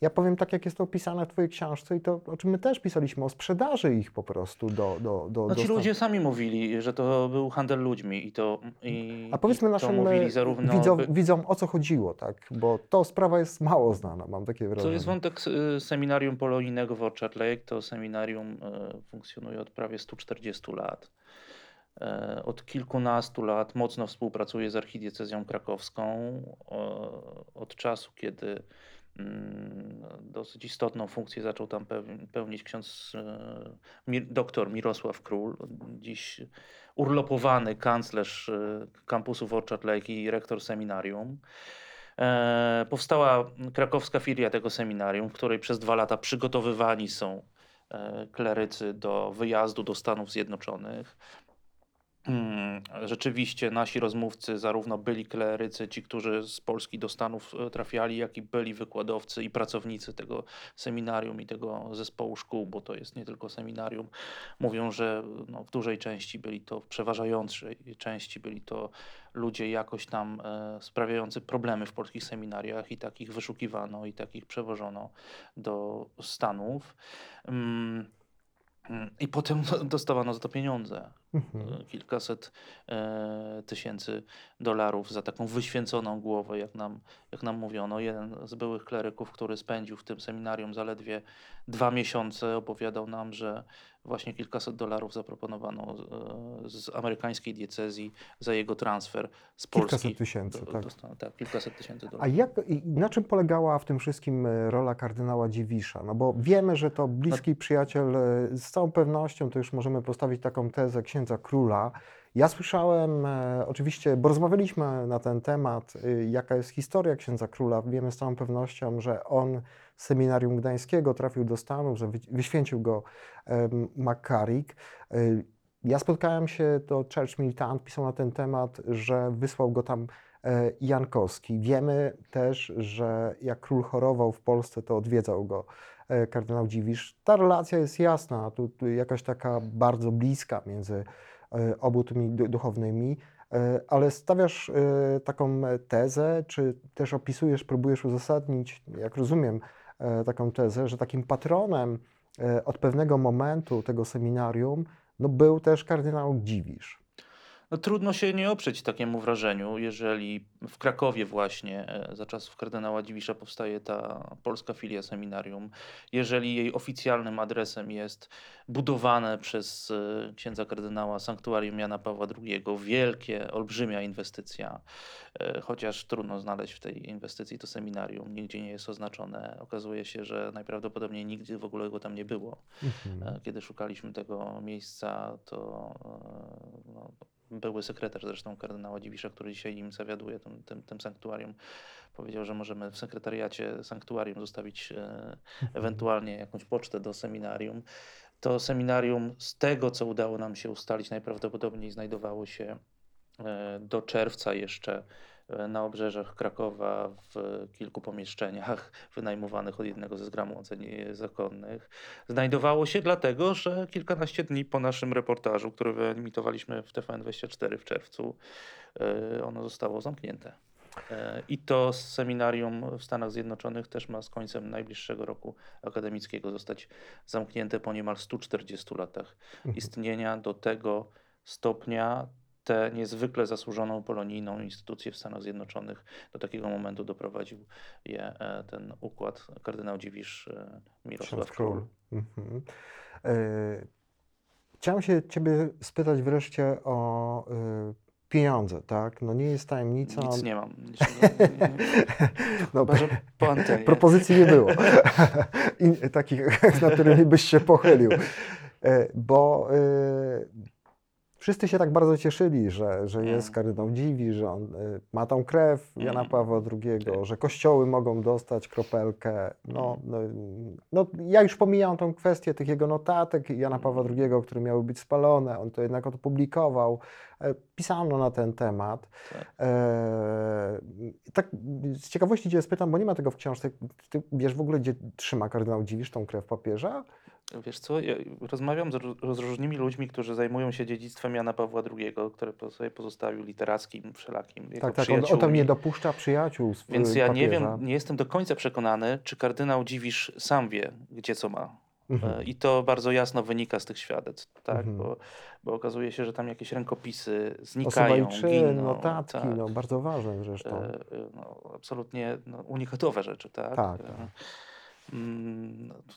ja powiem tak, jak jest to opisane w Twojej książce i to, o czym my też pisaliśmy, o sprzedaży ich po prostu do... do, do No ci ludzie sami mówili, że to był handel ludźmi i to i, A powiedzmy i naszym e, zarówno widzom, o co chodziło, tak? Bo to sprawa jest mało znana, mam takie wrażenie. To jest wątek y, seminarium polonijnego w Orchard Lake. To seminarium y, funkcjonuje od prawie 140 lat. E, Od kilkunastu lat mocno współpracuje z archidiecezją krakowską. E, Od czasu, kiedy dosyć istotną funkcję zaczął tam peł- pełnić ksiądz e, doktor Mirosław Król, dziś urlopowany kanclerz e, kampusu Orchard Lake i rektor seminarium. E, Powstała krakowska filia tego seminarium, w której przez dwa lata przygotowywani są klerycy do wyjazdu do Stanów Zjednoczonych. Mm, Rzeczywiście nasi rozmówcy, zarówno byli klerycy, ci, którzy z Polski do Stanów e, trafiali, jak i byli wykładowcy i pracownicy tego seminarium i tego zespołu szkół, bo to jest nie tylko seminarium, mówią, że no, w dużej części byli to, w przeważającej części byli to ludzie jakoś tam e, sprawiający problemy w polskich seminariach i takich wyszukiwano i takich przewożono do Stanów. I potem dostawano za to pieniądze Mhm. e, kilkaset e, tysięcy dolarów za taką wyświęconą głowę, jak nam, jak nam mówiono. Jeden z byłych kleryków, który spędził w tym seminarium zaledwie dwa miesiące, opowiadał nam, że właśnie kilkaset dolarów zaproponowano e, z amerykańskiej diecezji za jego transfer z Polski. Kilkaset tysięcy, do, tak. do tak, kilkaset tysięcy A dolarów. jak, i na czym polegała w tym wszystkim e, rola kardynała Dziwisza? No bo wiemy, że to bliski przyjaciel, e, z całą pewnością to już możemy postawić taką tezę księdza króla. Ja słyszałem, e, oczywiście, bo rozmawialiśmy na ten temat, e, jaka jest historia księdza króla. Wiemy z całą pewnością, że on z seminarium gdańskiego trafił do Stanów, że wy, wyświęcił go McCarrick. E, ja spotkałem się, to Church Militant pisał na ten temat, że wysłał go tam e, Jankowski. Wiemy też, że jak król chorował w Polsce, to odwiedzał go e, kardynał Dziwisz. Ta relacja jest jasna, tu, tu jakaś taka bardzo bliska między e, du- duchownymi, e, ale stawiasz e, taką tezę, czy też opisujesz, próbujesz uzasadnić, jak rozumiem, taką tezę, że takim patronem od pewnego momentu tego seminarium no, był też kardynał Dziwisz. No, trudno się nie oprzeć takiemu wrażeniu, jeżeli w Krakowie właśnie e, za czasów kardynała Dziwisza powstaje ta polska filia seminarium, jeżeli jej oficjalnym adresem jest budowane przez e, księdza kardynała sanktuarium Jana Pawła II, wielkie, olbrzymia inwestycja, e, chociaż trudno znaleźć w tej inwestycji to seminarium, nigdzie nie jest oznaczone. Okazuje się, że najprawdopodobniej nigdy w ogóle go tam nie było. Mhm. Kiedy szukaliśmy tego miejsca, to no, były sekretarz zresztą kardynała Dziwisza, który dzisiaj nim zawiaduje, tym, tym, tym sanktuarium, powiedział, że możemy w sekretariacie sanktuarium zostawić e, ewentualnie jakąś pocztę do seminarium. To seminarium, z tego co udało nam się ustalić, najprawdopodobniej znajdowało się e, do czerwca jeszcze na Krakowa w kilku pomieszczeniach wynajmowanych od jednego ze zgromadzeń zakonnych. Znajdowało się dlatego, że kilkanaście dni po naszym reportażu, który wyemitowaliśmy w TVN24 w czerwcu, e, ono zostało zamknięte. E, I to seminarium w Stanach Zjednoczonych też ma z końcem najbliższego roku akademickiego zostać zamknięte po niemal 140 latach Mhm. istnienia. Do tego stopnia tę niezwykle zasłużoną polonijną instytucję w Stanach Zjednoczonych do takiego momentu doprowadził je e, ten układ kardynał Dziwisz e, Mirosław Król. Mhm. E, Chciałem się Ciebie spytać wreszcie o pieniądze, tak? No nie jest tajemnicą. Nic nie mam. Niczego, nie, nie, No, chyba, po antenie. propozycji nie było, takich, na którymi byś się pochylił. Bo e, wszyscy się tak bardzo cieszyli, że, że jest Mm. kardynał Dziwi, że on e, ma tą krew Jana Mm. Pawła II, że kościoły mogą dostać kropelkę. No, no, no, ja już pomijam tą kwestię tych jego notatek Jana Pawła II, które miały być spalone. On to jednak opublikował. E, Pisano na ten temat. Tak. E, tak z ciekawości Cię spytam, bo nie ma tego w książce. Ty wiesz w ogóle, gdzie trzyma kardynał Dziwisz tą krew papieża? Wiesz co, ja rozmawiam z, ró- z różnymi ludźmi, którzy zajmują się dziedzictwem Jana Pawła II, które po sobie pozostawił literackim, wszelakim, Tak, tak, on, on tam przyjaciółmi. nie dopuszcza przyjaciół sw- Więc ja nie papieża. wiem, nie jestem do końca przekonany, czy kardynał Dziwisz sam wie, gdzie co ma. Mhm. E, I to bardzo jasno wynika z tych świadectw, tak? Mhm. Bo, bo okazuje się, że tam jakieś rękopisy znikają, Osoba i czyn, giną. notatki, tak. no, bardzo ważne zresztą. E, e, no, absolutnie no, unikatowe rzeczy, tak? Tak, E, tak. no,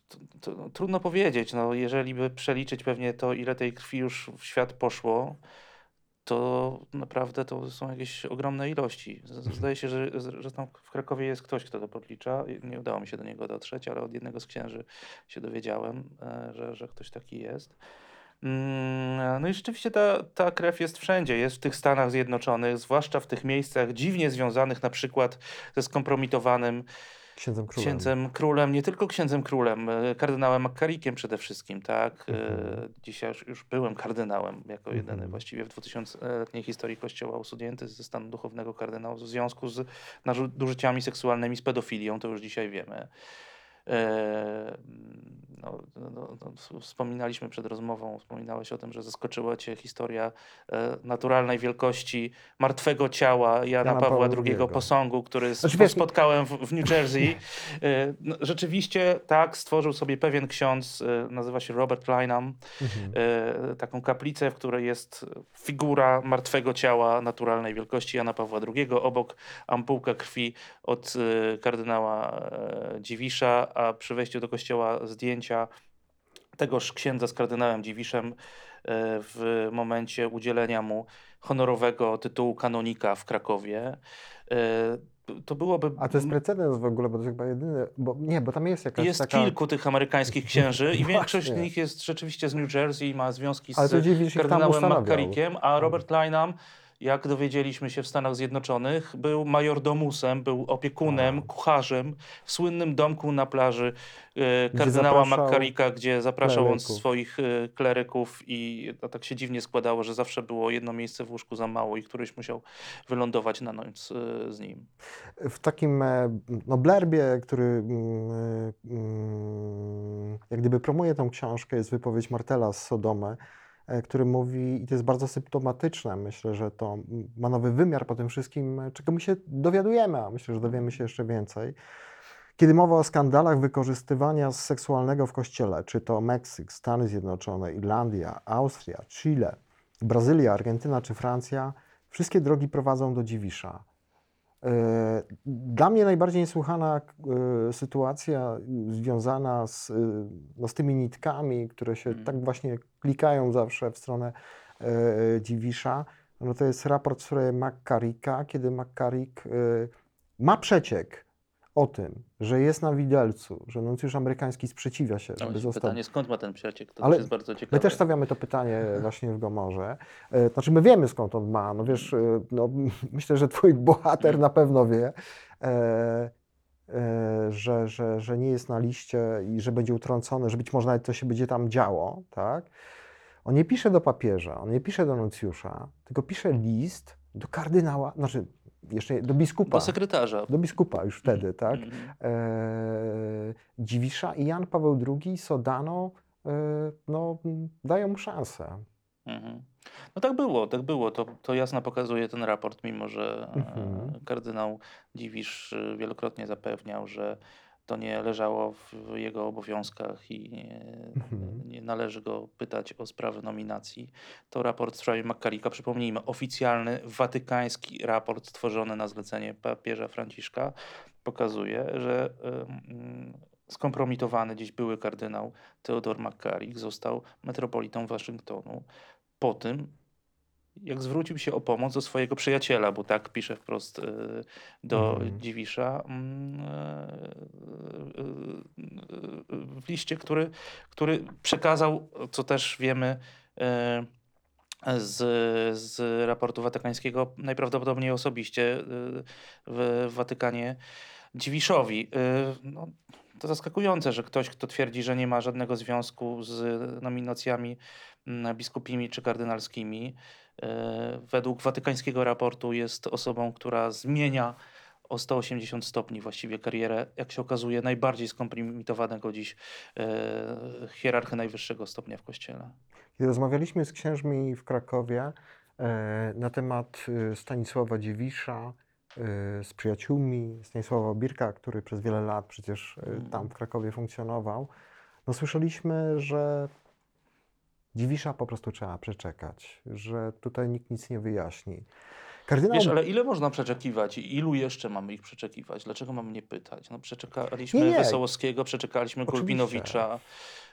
to, to, to, trudno powiedzieć, no, jeżeli by przeliczyć pewnie to, ile tej krwi już w świat poszło, to naprawdę to są jakieś ogromne ilości. Mhm. Zdaje się, że, że tam w Krakowie jest ktoś, kto to podlicza. Nie udało mi się do niego dotrzeć, ale od jednego z księży się dowiedziałem, e, że, że ktoś taki jest. Mm, No i rzeczywiście ta, ta krew jest wszędzie, jest w tych Stanach Zjednoczonych, zwłaszcza w tych miejscach dziwnie związanych na przykład ze skompromitowanym Księdzem królem. księdzem królem, nie tylko księdzem królem, e, kardynałem McCarrickiem przede wszystkim, tak? E, Mhm. Dzisiaj już, już byłem kardynałem, jako jedyny Mhm. właściwie w 2000-letniej historii Kościoła usunięty ze stanu duchownego kardynału w związku z nadużyciami seksualnymi, z pedofilią, to już dzisiaj wiemy. E, No, no, no, no, wspominaliśmy przed rozmową, wspominałeś o tym, że zaskoczyła Cię historia e, naturalnej wielkości martwego ciała Jana, Jana Pawła Pawła II posągu, który Znaczy, wiesz, spotkałem w, w New Jersey. E, no, Rzeczywiście tak, stworzył sobie pewien ksiądz, nazywa się Robert Kleinam, Mhm. taką kaplicę, w której jest figura martwego ciała naturalnej wielkości Jana Pawła II, obok ampułka krwi od kardynała Dziwisza, a przy wejściu do kościoła zdjęcia tegoż księdza z kardynałem Dziwiszem e, w momencie udzielenia mu honorowego tytułu kanonika w Krakowie. E, To byłoby. A to jest precedens w ogóle, bo to chyba jedyny, bo nie, bo tam jest jakaś Jest taka... kilku tych amerykańskich księży i większość z nich jest rzeczywiście z New Jersey i ma związki z kardynałem. McCarrickiem, a Robert Kleinam, jak dowiedzieliśmy się w Stanach Zjednoczonych, był majordomusem, był opiekunem, A. kucharzem w słynnym domku na plaży e, kardynała McCarricka, gdzie zapraszał on kleryków. swoich e, kleryków i to tak się dziwnie składało, że zawsze było jedno miejsce w łóżku za mało i któryś musiał wylądować na noc e, z nim. w takim e, no, blerbie, który mm, mm, jak gdyby promuje tą książkę, jest wypowiedź Martela z Sodomy, e, który mówi, i to jest bardzo symptomatyczne, myślę, że to ma nowy wymiar po tym wszystkim, e, czego my się dowiadujemy, a myślę, że dowiemy się jeszcze więcej. Kiedy mowa o skandalach wykorzystywania seksualnego w kościele, czy to Meksyk, Stany Zjednoczone, Irlandia, Austria, Chile, Brazylia, Argentyna czy Francja, wszystkie drogi prowadzą do Dziwisza. E, Dla mnie najbardziej niesłychana e, sytuacja związana z, e, no, z tymi nitkami, które się Mm. tak właśnie klikają zawsze w stronę Dziwisza, no to jest raport sprawie McCarricka, kiedy McCarrick ma przeciek o tym, że jest na widelcu, że nuncjusz amerykański sprzeciwia się, No żeby został pytanie, skąd ma ten przeciek? To Ale jest bardzo ciekawe. My też stawiamy to pytanie właśnie w Gomorze. E, Znaczy my wiemy skąd on ma, no wiesz, e, no, myślę, że twój bohater na pewno wie, e, że, że, że nie jest na liście i że będzie utrącony, że być może nawet to się będzie tam działo, tak? On nie pisze do papieża, on nie pisze do nuncjusza, tylko pisze list do kardynała, znaczy jeszcze do biskupa. Do sekretarza. Do biskupa już wtedy, tak? Mhm. e, Dziwisza i Jan Paweł II, Sodano, e, no, dają mu szansę. Mhm. No tak było, tak było. To, to jasno pokazuje ten raport, mimo że e, Mhm. kardynał Dziwisz e, wielokrotnie zapewniał, że to nie leżało w jego obowiązkach i nie, Mhm. nie należy go pytać o sprawę nominacji. To raport w sprawie McCarricka, przypomnijmy, oficjalny watykański raport stworzony na zlecenie papieża Franciszka pokazuje, że skompromitowany dziś były kardynał Theodor McCarrick został metropolitą Waszyngtonu po tym, jak zwrócił się o pomoc do swojego przyjaciela, bo tak pisze wprost e, do Mhm. Dziwisza mm, e, e, e, w liście, który, który przekazał, co też wiemy z, z raportu watykańskiego, najprawdopodobniej osobiście w Watykanie Dziwiszowi. No, to zaskakujące, że ktoś, kto twierdzi, że nie ma żadnego związku z nominacjami mm, biskupimi czy kardynalskimi, według watykańskiego raportu jest osobą, która zmienia o 180 stopni właściwie karierę, jak się okazuje, najbardziej skompromitowanego dziś e, hierarchy najwyższego stopnia w kościele. Kiedy rozmawialiśmy z księżmi w Krakowie e, na temat e, Stanisława Dziwisza, e, z przyjaciółmi, Stanisława Birka, który przez wiele lat przecież e, Mhm. tam w Krakowie funkcjonował, no słyszeliśmy, że Dziwisza po prostu trzeba przeczekać, że tutaj nikt nic nie wyjaśni. Kardynał Wiesz, ale ile można przeczekiwać i ilu jeszcze mamy ich przeczekiwać? Dlaczego mamy nie pytać? No przeczekaliśmy Nie, nie. Wesołowskiego, przeczekaliśmy Oczywiście. Gulbinowicza.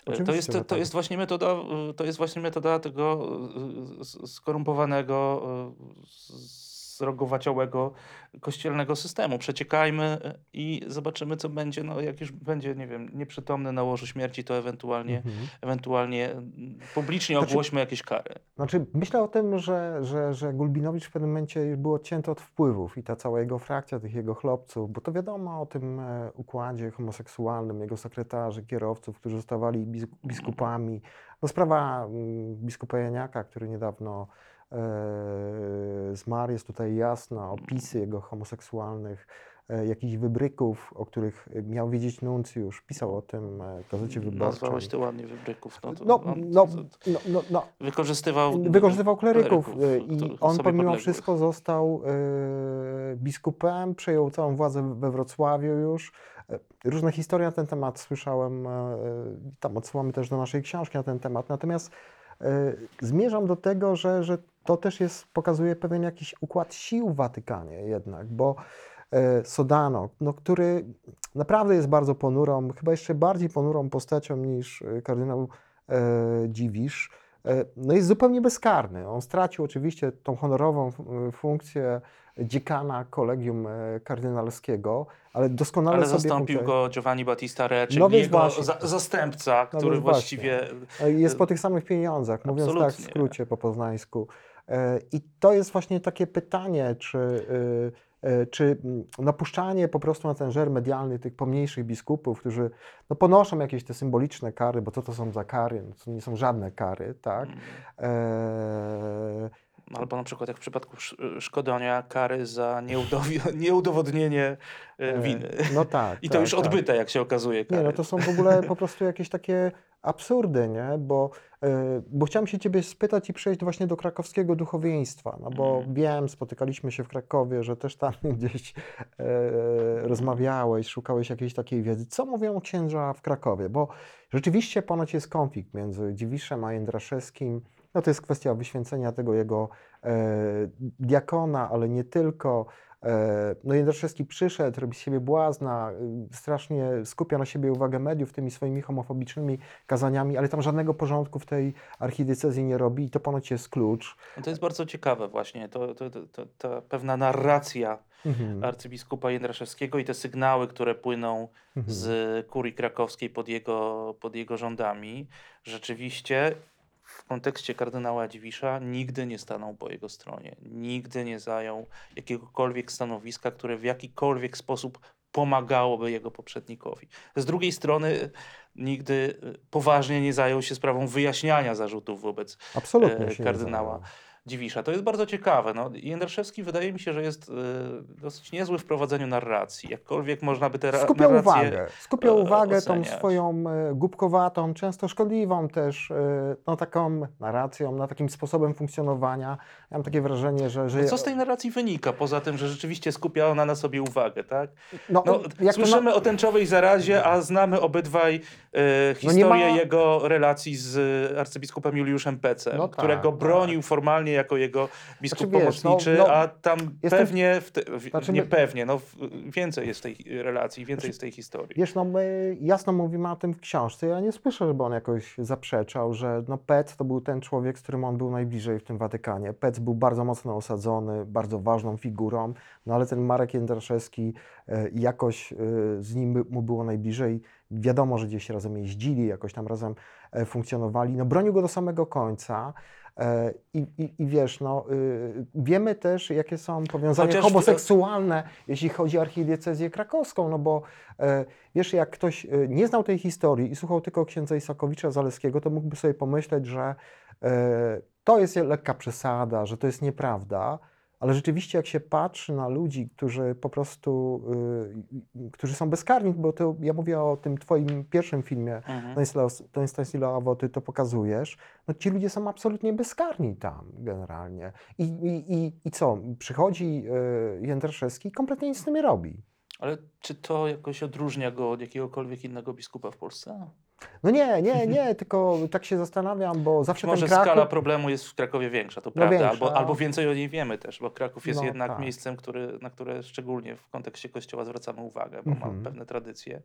To Oczywiście, jest, że to tak. jest właśnie metoda, y, to jest właśnie metoda tego s- skorumpowanego, zrogowaciałego kościelnego systemu. Przeciekajmy y, i zobaczymy, co będzie. No, jak już będzie, nie wiem, nieprzytomny na łożu śmierci, to ewentualnie, Mhm. ewentualnie mm, publicznie Znaczy- ogłośmy jakieś kary. Znaczy, myślę o tym, że, że, że Gulbinowicz w pewnym momencie już był odcięty od wpływów i ta cała jego frakcja, tych jego chłopców, bo to wiadomo o tym e, układzie homoseksualnym, jego sekretarzy, kierowców, którzy zostawali bis- biskupami. No sprawa mm, biskupa Janiaka, który niedawno e, zmarł, jest tutaj jasna, opisy jego homoseksualnych, e, jakichś wybryków, o których miał wiedzieć nuncjusz, pisał o tym e, w Gazecie Wyborczej. Nazwałeś to ładnie wybryków. No, No, no, no, no, no, wykorzystywał. Wykorzystywał kleryków y, i on pomimo wszystko został y, biskupem, przejął całą władzę we Wrocławiu już. Y, Różne historie na ten temat słyszałem, y, tam odsyłamy też do naszej książki na ten temat. Natomiast y, zmierzam do tego, że, że to też jest, pokazuje pewien jakiś układ sił w Watykanie jednak, bo y, Sodano, no, który naprawdę jest bardzo ponurą, chyba jeszcze bardziej ponurą postacią niż y, kardynał Dziwisz, no jest zupełnie bezkarny. On stracił oczywiście tą honorową f- funkcję dziekana kolegium e, kardynalskiego, ale doskonale Ale sobie zastąpił go Giovanni Battista Re, czyli No jego właśnie. za, zastępca, No który więc właściwie. E, Jest po tych samych pieniądzach, mówiąc tak w Absolutnie. skrócie po poznańsku. E, I to jest właśnie takie pytanie, czy, y, czy mm, napuszczanie po prostu na ten żer medialny tych pomniejszych biskupów, którzy no, ponoszą jakieś te symboliczne kary, bo co to są za kary? No, to nie są żadne kary, tak? Mm, E, Albo na przykład jak w przypadku Sz- Szkodonia, kary za nieudowodnienie e, e, winy. No tak. I to tak, już tak. odbyte, jak się okazuje. Nie, Kary. no to są w ogóle po prostu jakieś takie absurdy, nie? Bo, y, bo chciałem się Ciebie spytać i przejść właśnie do krakowskiego duchowieństwa, no bo Mhm. wiem, spotykaliśmy się w Krakowie, że też tam gdzieś e, rozmawiałeś, szukałeś jakiejś takiej wiedzy. Co mówią księża w Krakowie? Bo rzeczywiście ponoć jest konflikt między Dziwiszem a Jędraszewskim. No to jest kwestia wyświęcenia tego jego e, diakona, ale nie tylko. E, No Jędraszewski przyszedł, robi z siebie błazna, y, strasznie skupia na siebie uwagę mediów tymi swoimi homofobicznymi kazaniami, ale tam żadnego porządku w tej archidiecezji nie robi i to ponoć jest klucz. No to jest bardzo ciekawe właśnie, to, to, to, to, ta pewna narracja Mhm. arcybiskupa Jędraszewskiego i te sygnały, które płyną Mhm. z kurii krakowskiej pod jego, pod jego rządami, rzeczywiście w kontekście kardynała Dziwisza nigdy nie stanął po jego stronie. Nigdy nie zajął jakiegokolwiek stanowiska, które w jakikolwiek sposób pomagałoby jego poprzednikowi. Z drugiej strony nigdy y, poważnie nie zajął się sprawą wyjaśniania zarzutów wobec Absolutnie e, kardynała. Dziwisza. To jest bardzo ciekawe. No, Jędraszewski wydaje mi się, że jest e, dosyć niezły w prowadzeniu narracji. Jakkolwiek można by te Skupia narracje... uwagę, skupia e, uwagę tą swoją e, głupkowatą, często szkodliwą też, no taką narracją, na takim sposobem funkcjonowania. Ja mam takie wrażenie, że... że No, co z tej narracji wynika, poza tym, że rzeczywiście skupia ona na sobie uwagę, tak? no, No, to na- słyszymy o tęczowej zarazie, a znamy obydwaj No historię ma- jego relacji z arcybiskupem Juliuszem Pecem, No tak, którego tak. bronił jako jego biskup Znaczy, wiesz, no- pomocniczy, no, a tam jestem- pewnie, w te, w, Znaczy, nie pewnie, no w, więcej jest tej relacji, więcej Znaczy, jest tej historii. Wiesz, no my jasno mówimy o tym w książce. Ja nie słyszę, żeby on jakoś zaprzeczał, że no Pec to był ten człowiek, z którym on był najbliżej w tym Watykanie. Pec był bardzo mocno osadzony, bardzo ważną figurą, no ale ten Marek Jędraszewski e, jakoś e, z nim mu było najbliżej. Wiadomo, że gdzieś razem jeździli, jakoś tam razem e, funkcjonowali. No bronił go do samego końca. E, I, i, I wiesz, no, y, wiemy też, jakie są powiązania Chociaż homoseksualne, jeśli chodzi o archidiecezję krakowską, no bo e, wiesz, jak ktoś e, nie znał tej historii i słuchał tylko księdza Isakowicza Zaleskiego, to mógłby sobie pomyśleć, że to jest lekka przesada, że to jest nieprawda, ale rzeczywiście jak się patrzy na ludzi, którzy po prostu, y, którzy są bezkarni, bo to ja mówię o tym twoim pierwszym filmie, Mhm. Stanisławo, ty to pokazujesz, no ci ludzie są absolutnie bezkarni tam generalnie. I, i, i, i co? Przychodzi y, Jędraszewski i kompletnie nic z tym nie robi. Ale czy to jakoś odróżnia go od jakiegokolwiek innego biskupa w Polsce? No nie, nie, nie, tylko tak się zastanawiam, bo zawsze Może ten Kraków... skala problemu jest w Krakowie większa, to No prawda, większa. albo, albo więcej o niej wiemy też, bo Kraków jest No jednak tak. miejscem, który, na które szczególnie w kontekście Kościoła zwracamy uwagę, bo Mhm. ma pewne tradycje,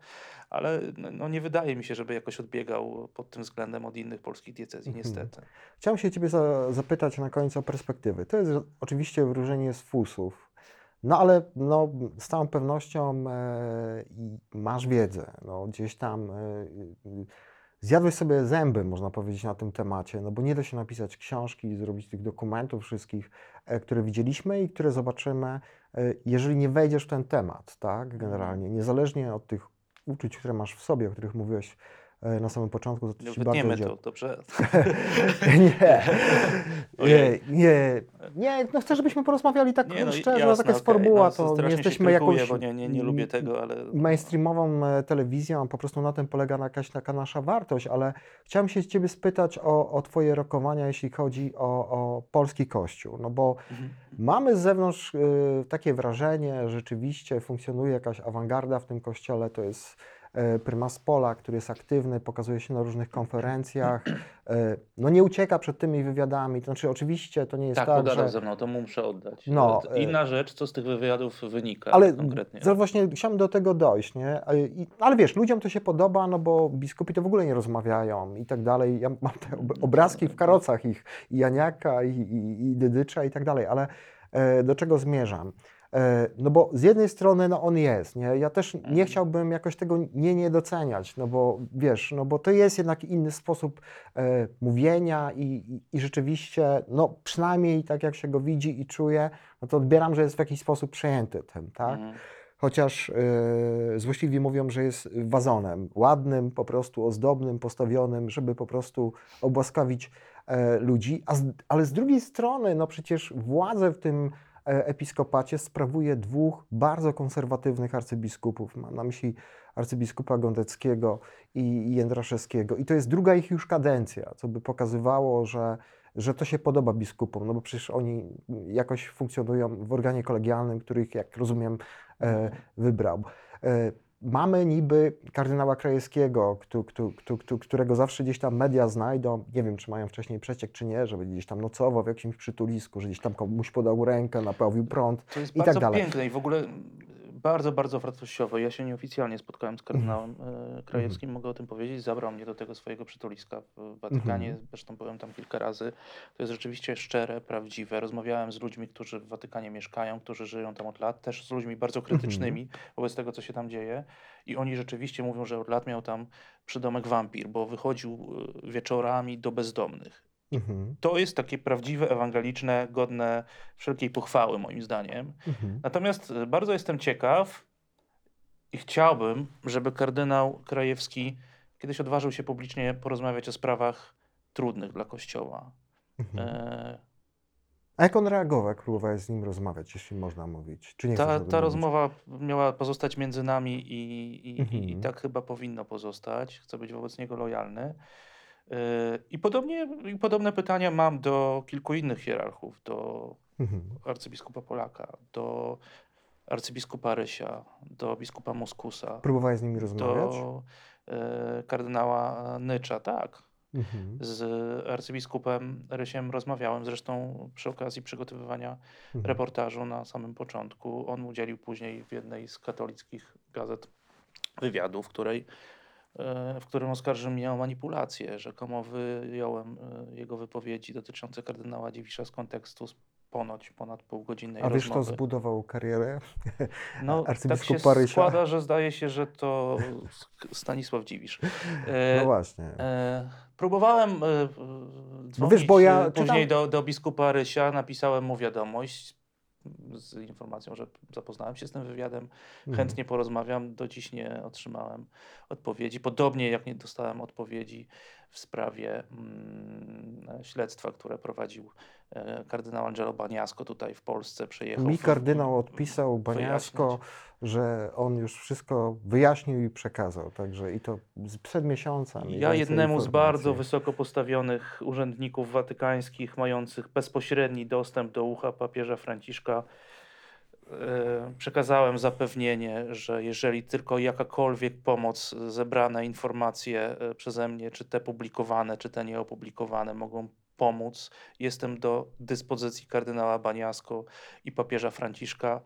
ale no, no nie wydaje mi się, żeby jakoś odbiegał pod tym względem od innych polskich diecezji, Mhm. niestety. Chciałem się Ciebie za, zapytać na koniec o perspektywy. To jest oczywiście wróżenie z fusów, no ale no, z całą pewnością e, masz wiedzę. No, gdzieś tam e, zjadłeś sobie zęby, można powiedzieć, na tym temacie, no bo nie da się napisać książki i zrobić tych dokumentów wszystkich, e, które widzieliśmy i które zobaczymy, e, jeżeli nie wejdziesz w ten temat, tak, generalnie, niezależnie od tych uczuć, które masz w sobie, o których mówiłeś na samym początku, to Ci bardzo Wytniemy to, dobrze? Nie, nie, nie, nie, no chcę, żebyśmy porozmawiali tak Nie, no, szczerze, jasne, taka jest okej, formuła, no, to nie się jesteśmy jakąś nie, nie, nie lubię tego, ale... mainstreamową e, telewizją, po prostu na tym polega jakaś taka nasza wartość, ale chciałem się Ciebie spytać o, o Twoje rokowania, jeśli chodzi o, o polski kościół, no bo Mhm. mamy z zewnątrz y, takie wrażenie, że rzeczywiście funkcjonuje jakaś awangarda w tym kościele, to jest e, prymas Pola, który jest aktywny, pokazuje się na różnych konferencjach, e, no nie ucieka przed tymi wywiadami, to znaczy oczywiście to nie jest Tak, tak, pogadał że... ze mną, to mu muszę oddać. No, e- Inna rzecz, co z tych wywiadów wynika Ale konkretnie. za- właśnie chciałem do tego dojść, nie? Ale wiesz, ludziom to się podoba, no bo biskupi to w ogóle nie rozmawiają i tak dalej. Ja mam te ob- obrazki w karocach ich, i Janiaka, i, i, i Dydycza i tak dalej, ale e, do czego zmierzam? E, no bo z jednej strony no on jest, nie? Ja też nie Mhm. chciałbym jakoś tego nie nie doceniać, no bo wiesz, no bo to jest jednak inny sposób e, mówienia i, i, i rzeczywiście, no przynajmniej tak jak się go widzi i czuje, no to odbieram, że jest w jakiś sposób przejęty tym, tak? Mhm. Chociaż yy, złośliwi mówią, że jest wazonem, ładnym, po prostu ozdobnym, postawionym, żeby po prostu obłaskawić e, ludzi. Z, ale z drugiej strony, no przecież władzę w tym e, episkopacie sprawuje dwóch bardzo konserwatywnych arcybiskupów. Mam na myśli arcybiskupa Gondeckiego i, Jędraszewskiego. I to jest druga ich już kadencja, co by pokazywało, że, że to się podoba biskupom, no bo przecież oni jakoś funkcjonują w organie kolegialnym, których, jak rozumiem, e, wybrał. Mamy niby kardynała Krajewskiego, któ- któ- któ- któ- którego zawsze gdzieś tam media znajdą. Nie wiem, czy mają wcześniej przeciek, czy nie, żeby gdzieś tam nocował w jakimś przytulisku, że gdzieś tam komuś podał rękę, naprawił prąd. To jest i tak bardzo dalej. piękne i w ogóle bardzo, bardzo wartościowe. Ja się nieoficjalnie spotkałem z kardynałem Mhm. e, Krajewskim, mogę o tym powiedzieć. Zabrał mnie do tego swojego przytuliska w Watykanie, Mhm. zresztą byłem tam kilka razy. To jest rzeczywiście szczere, prawdziwe. Rozmawiałem z ludźmi, którzy w Watykanie mieszkają, którzy żyją tam od lat, też z ludźmi bardzo Mhm. krytycznymi wobec tego, co się tam dzieje. I oni rzeczywiście mówią, że od lat miał tam przydomek wampir, bo wychodził e, wieczorami do bezdomnych. Mhm, To jest takie prawdziwe, ewangeliczne, godne wszelkiej pochwały, moim zdaniem. mhm, Natomiast e, bardzo jestem ciekaw i chciałbym, żeby kardynał Krajewski kiedyś odważył się publicznie porozmawiać o sprawach trudnych dla Kościoła. mhm. E, A jak on reagował, jak próbowałeś z nim rozmawiać, jeśli można mówić? Czy nie ta ta rozmowa miała pozostać między nami i, i, i, i Mhm. tak chyba powinno pozostać. Chcę być wobec niego lojalny. E, I podobnie, i podobne pytania mam do kilku innych hierarchów, do Mhm, arcybiskupa Polaka, do arcybiskupa Rysia, do biskupa Muskusa, Próbowałeś z nimi rozmawiać? do e, kardynała Nycza, tak. Mhm, Z arcybiskupem Rysiem rozmawiałem, zresztą przy okazji przygotowywania mhm. reportażu na samym początku. On udzielił później w jednej z katolickich gazet wywiadu, w, której, w którym oskarżył mnie o manipulację. Rzekomo wyjąłem e, jego wypowiedzi dotyczące kardynała Dziwisza z kontekstu z ponoć ponad półgodzinnej A wiesz, rozmowy. zbudował karierę? No, tak się arcybiskupa Rysia? składa, że zdaje się, że to Stanisław Dziwisz. E, No właśnie. e, próbowałem e, e, dzwonić wiesz, bo ja e, później czytam- do, do biskupa Rysia, napisałem mu wiadomość z informacją, że zapoznałem się z tym wywiadem, Mhm. chętnie porozmawiam. Do dziś nie otrzymałem odpowiedzi. Podobnie jak nie dostałem odpowiedzi w sprawie mm, śledztwa, które prowadził kardynał Angelo Baniasko tutaj w Polsce. Przyjechał Mi kardynał odpisał wyjaśnić. Baniasko, że on już wszystko wyjaśnił i przekazał, także i to przed miesiącem. i Ja jednemu z bardzo wysoko postawionych urzędników watykańskich, mających bezpośredni dostęp do ucha papieża Franciszka, e, przekazałem zapewnienie, że jeżeli tylko jakakolwiek pomoc, zebrane informacje e, przeze mnie, czy te publikowane, czy te nieopublikowane, mogą pomóc, jestem do dyspozycji kardynała Baniasko i papieża Franciszka.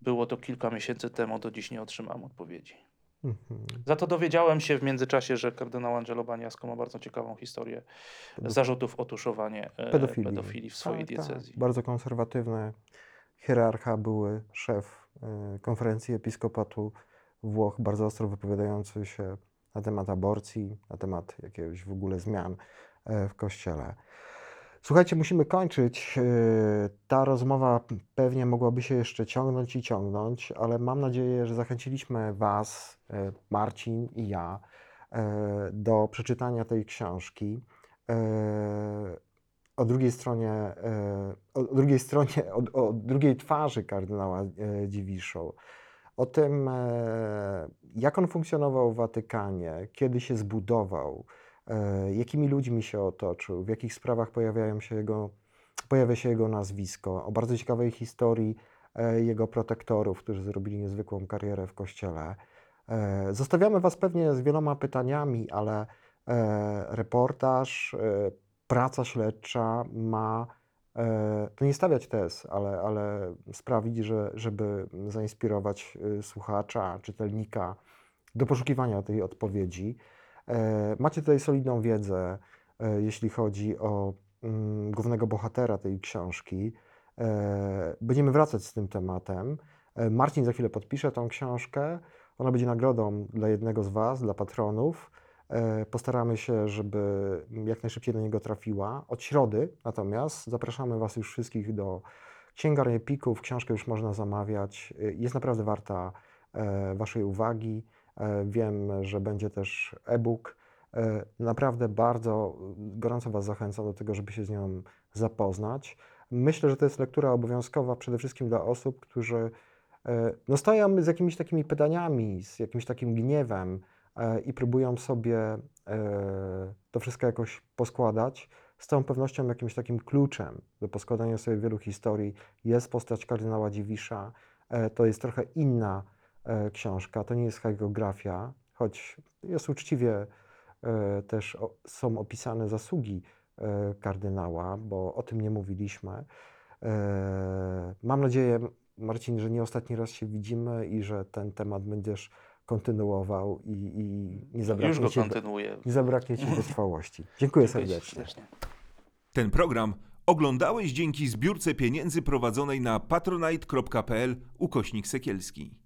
Było to kilka miesięcy temu, do dziś nie otrzymałem odpowiedzi. Mhm. Za to dowiedziałem się w międzyczasie, że kardynał Angelo Baniasko ma bardzo ciekawą historię zarzutów o tuszowanie e, Pedofilii. pedofilii w swojej Tak, tak. diecezji. Bardzo konserwatywny hierarcha, były szef y, konferencji episkopatu Włoch, bardzo ostro wypowiadający się na temat aborcji, na temat jakiegoś w ogóle zmian e, w kościele. Słuchajcie, musimy kończyć. Y, Ta rozmowa pewnie mogłaby się jeszcze ciągnąć i ciągnąć, ale mam nadzieję, że zachęciliśmy Was, e, Marcin i ja, e, do przeczytania tej książki. E, O drugiej stronie, e, o drugiej stronie, o, o drugiej twarzy kardynała e, Dziwiszą, o tym, e, jak on funkcjonował w Watykanie, kiedy się zbudował, e, jakimi ludźmi się otoczył, w jakich sprawach pojawiają się jego, pojawia się jego nazwisko, o bardzo ciekawej historii e, jego protektorów, którzy zrobili niezwykłą karierę w Kościele. E, Zostawiamy Was pewnie z wieloma pytaniami, ale e, reportaż, e, praca śledcza ma e, to nie stawiać tez, ale, ale sprawić, że, żeby zainspirować e, słuchacza, czytelnika do poszukiwania tej odpowiedzi. E, Macie tutaj solidną wiedzę, e, jeśli chodzi o mm, głównego bohatera tej książki. E, Będziemy wracać z tym tematem. Marcin za chwilę podpisze tą książkę. Ona będzie nagrodą dla jednego z Was, dla patronów. Postaramy się, żeby jak najszybciej do niego trafiła. Od środy natomiast zapraszamy Was już wszystkich do księgarni Epików. Książkę już można zamawiać. Jest naprawdę warta Waszej uwagi. E, Wiem, że będzie też e-book. E, Naprawdę bardzo gorąco Was zachęcam do tego, żeby się z nią zapoznać. Myślę, że to jest lektura obowiązkowa przede wszystkim dla osób, którzy e, no, stoją z jakimiś takimi pytaniami, z jakimś takim gniewem i próbują sobie to wszystko jakoś poskładać. Z całą pewnością jakimś takim kluczem do poskładania sobie wielu historii jest postać kardynała Dziwisza. To jest trochę inna książka, to nie jest hagiografia, choć jest uczciwie e, też są opisane zasługi e, kardynała, bo o tym nie mówiliśmy. E, Mam nadzieję, Marcin, że nie ostatni raz się widzimy i że ten temat będziesz kontynuował i, i nie Już zabraknie go ci, kontynuuję. nie zabraknie ci wytrwałości. Dziękuję serdecznie. serdecznie. Ten program oglądałeś dzięki zbiórce pieniędzy prowadzonej na patronite.pl ukośnik sekielski.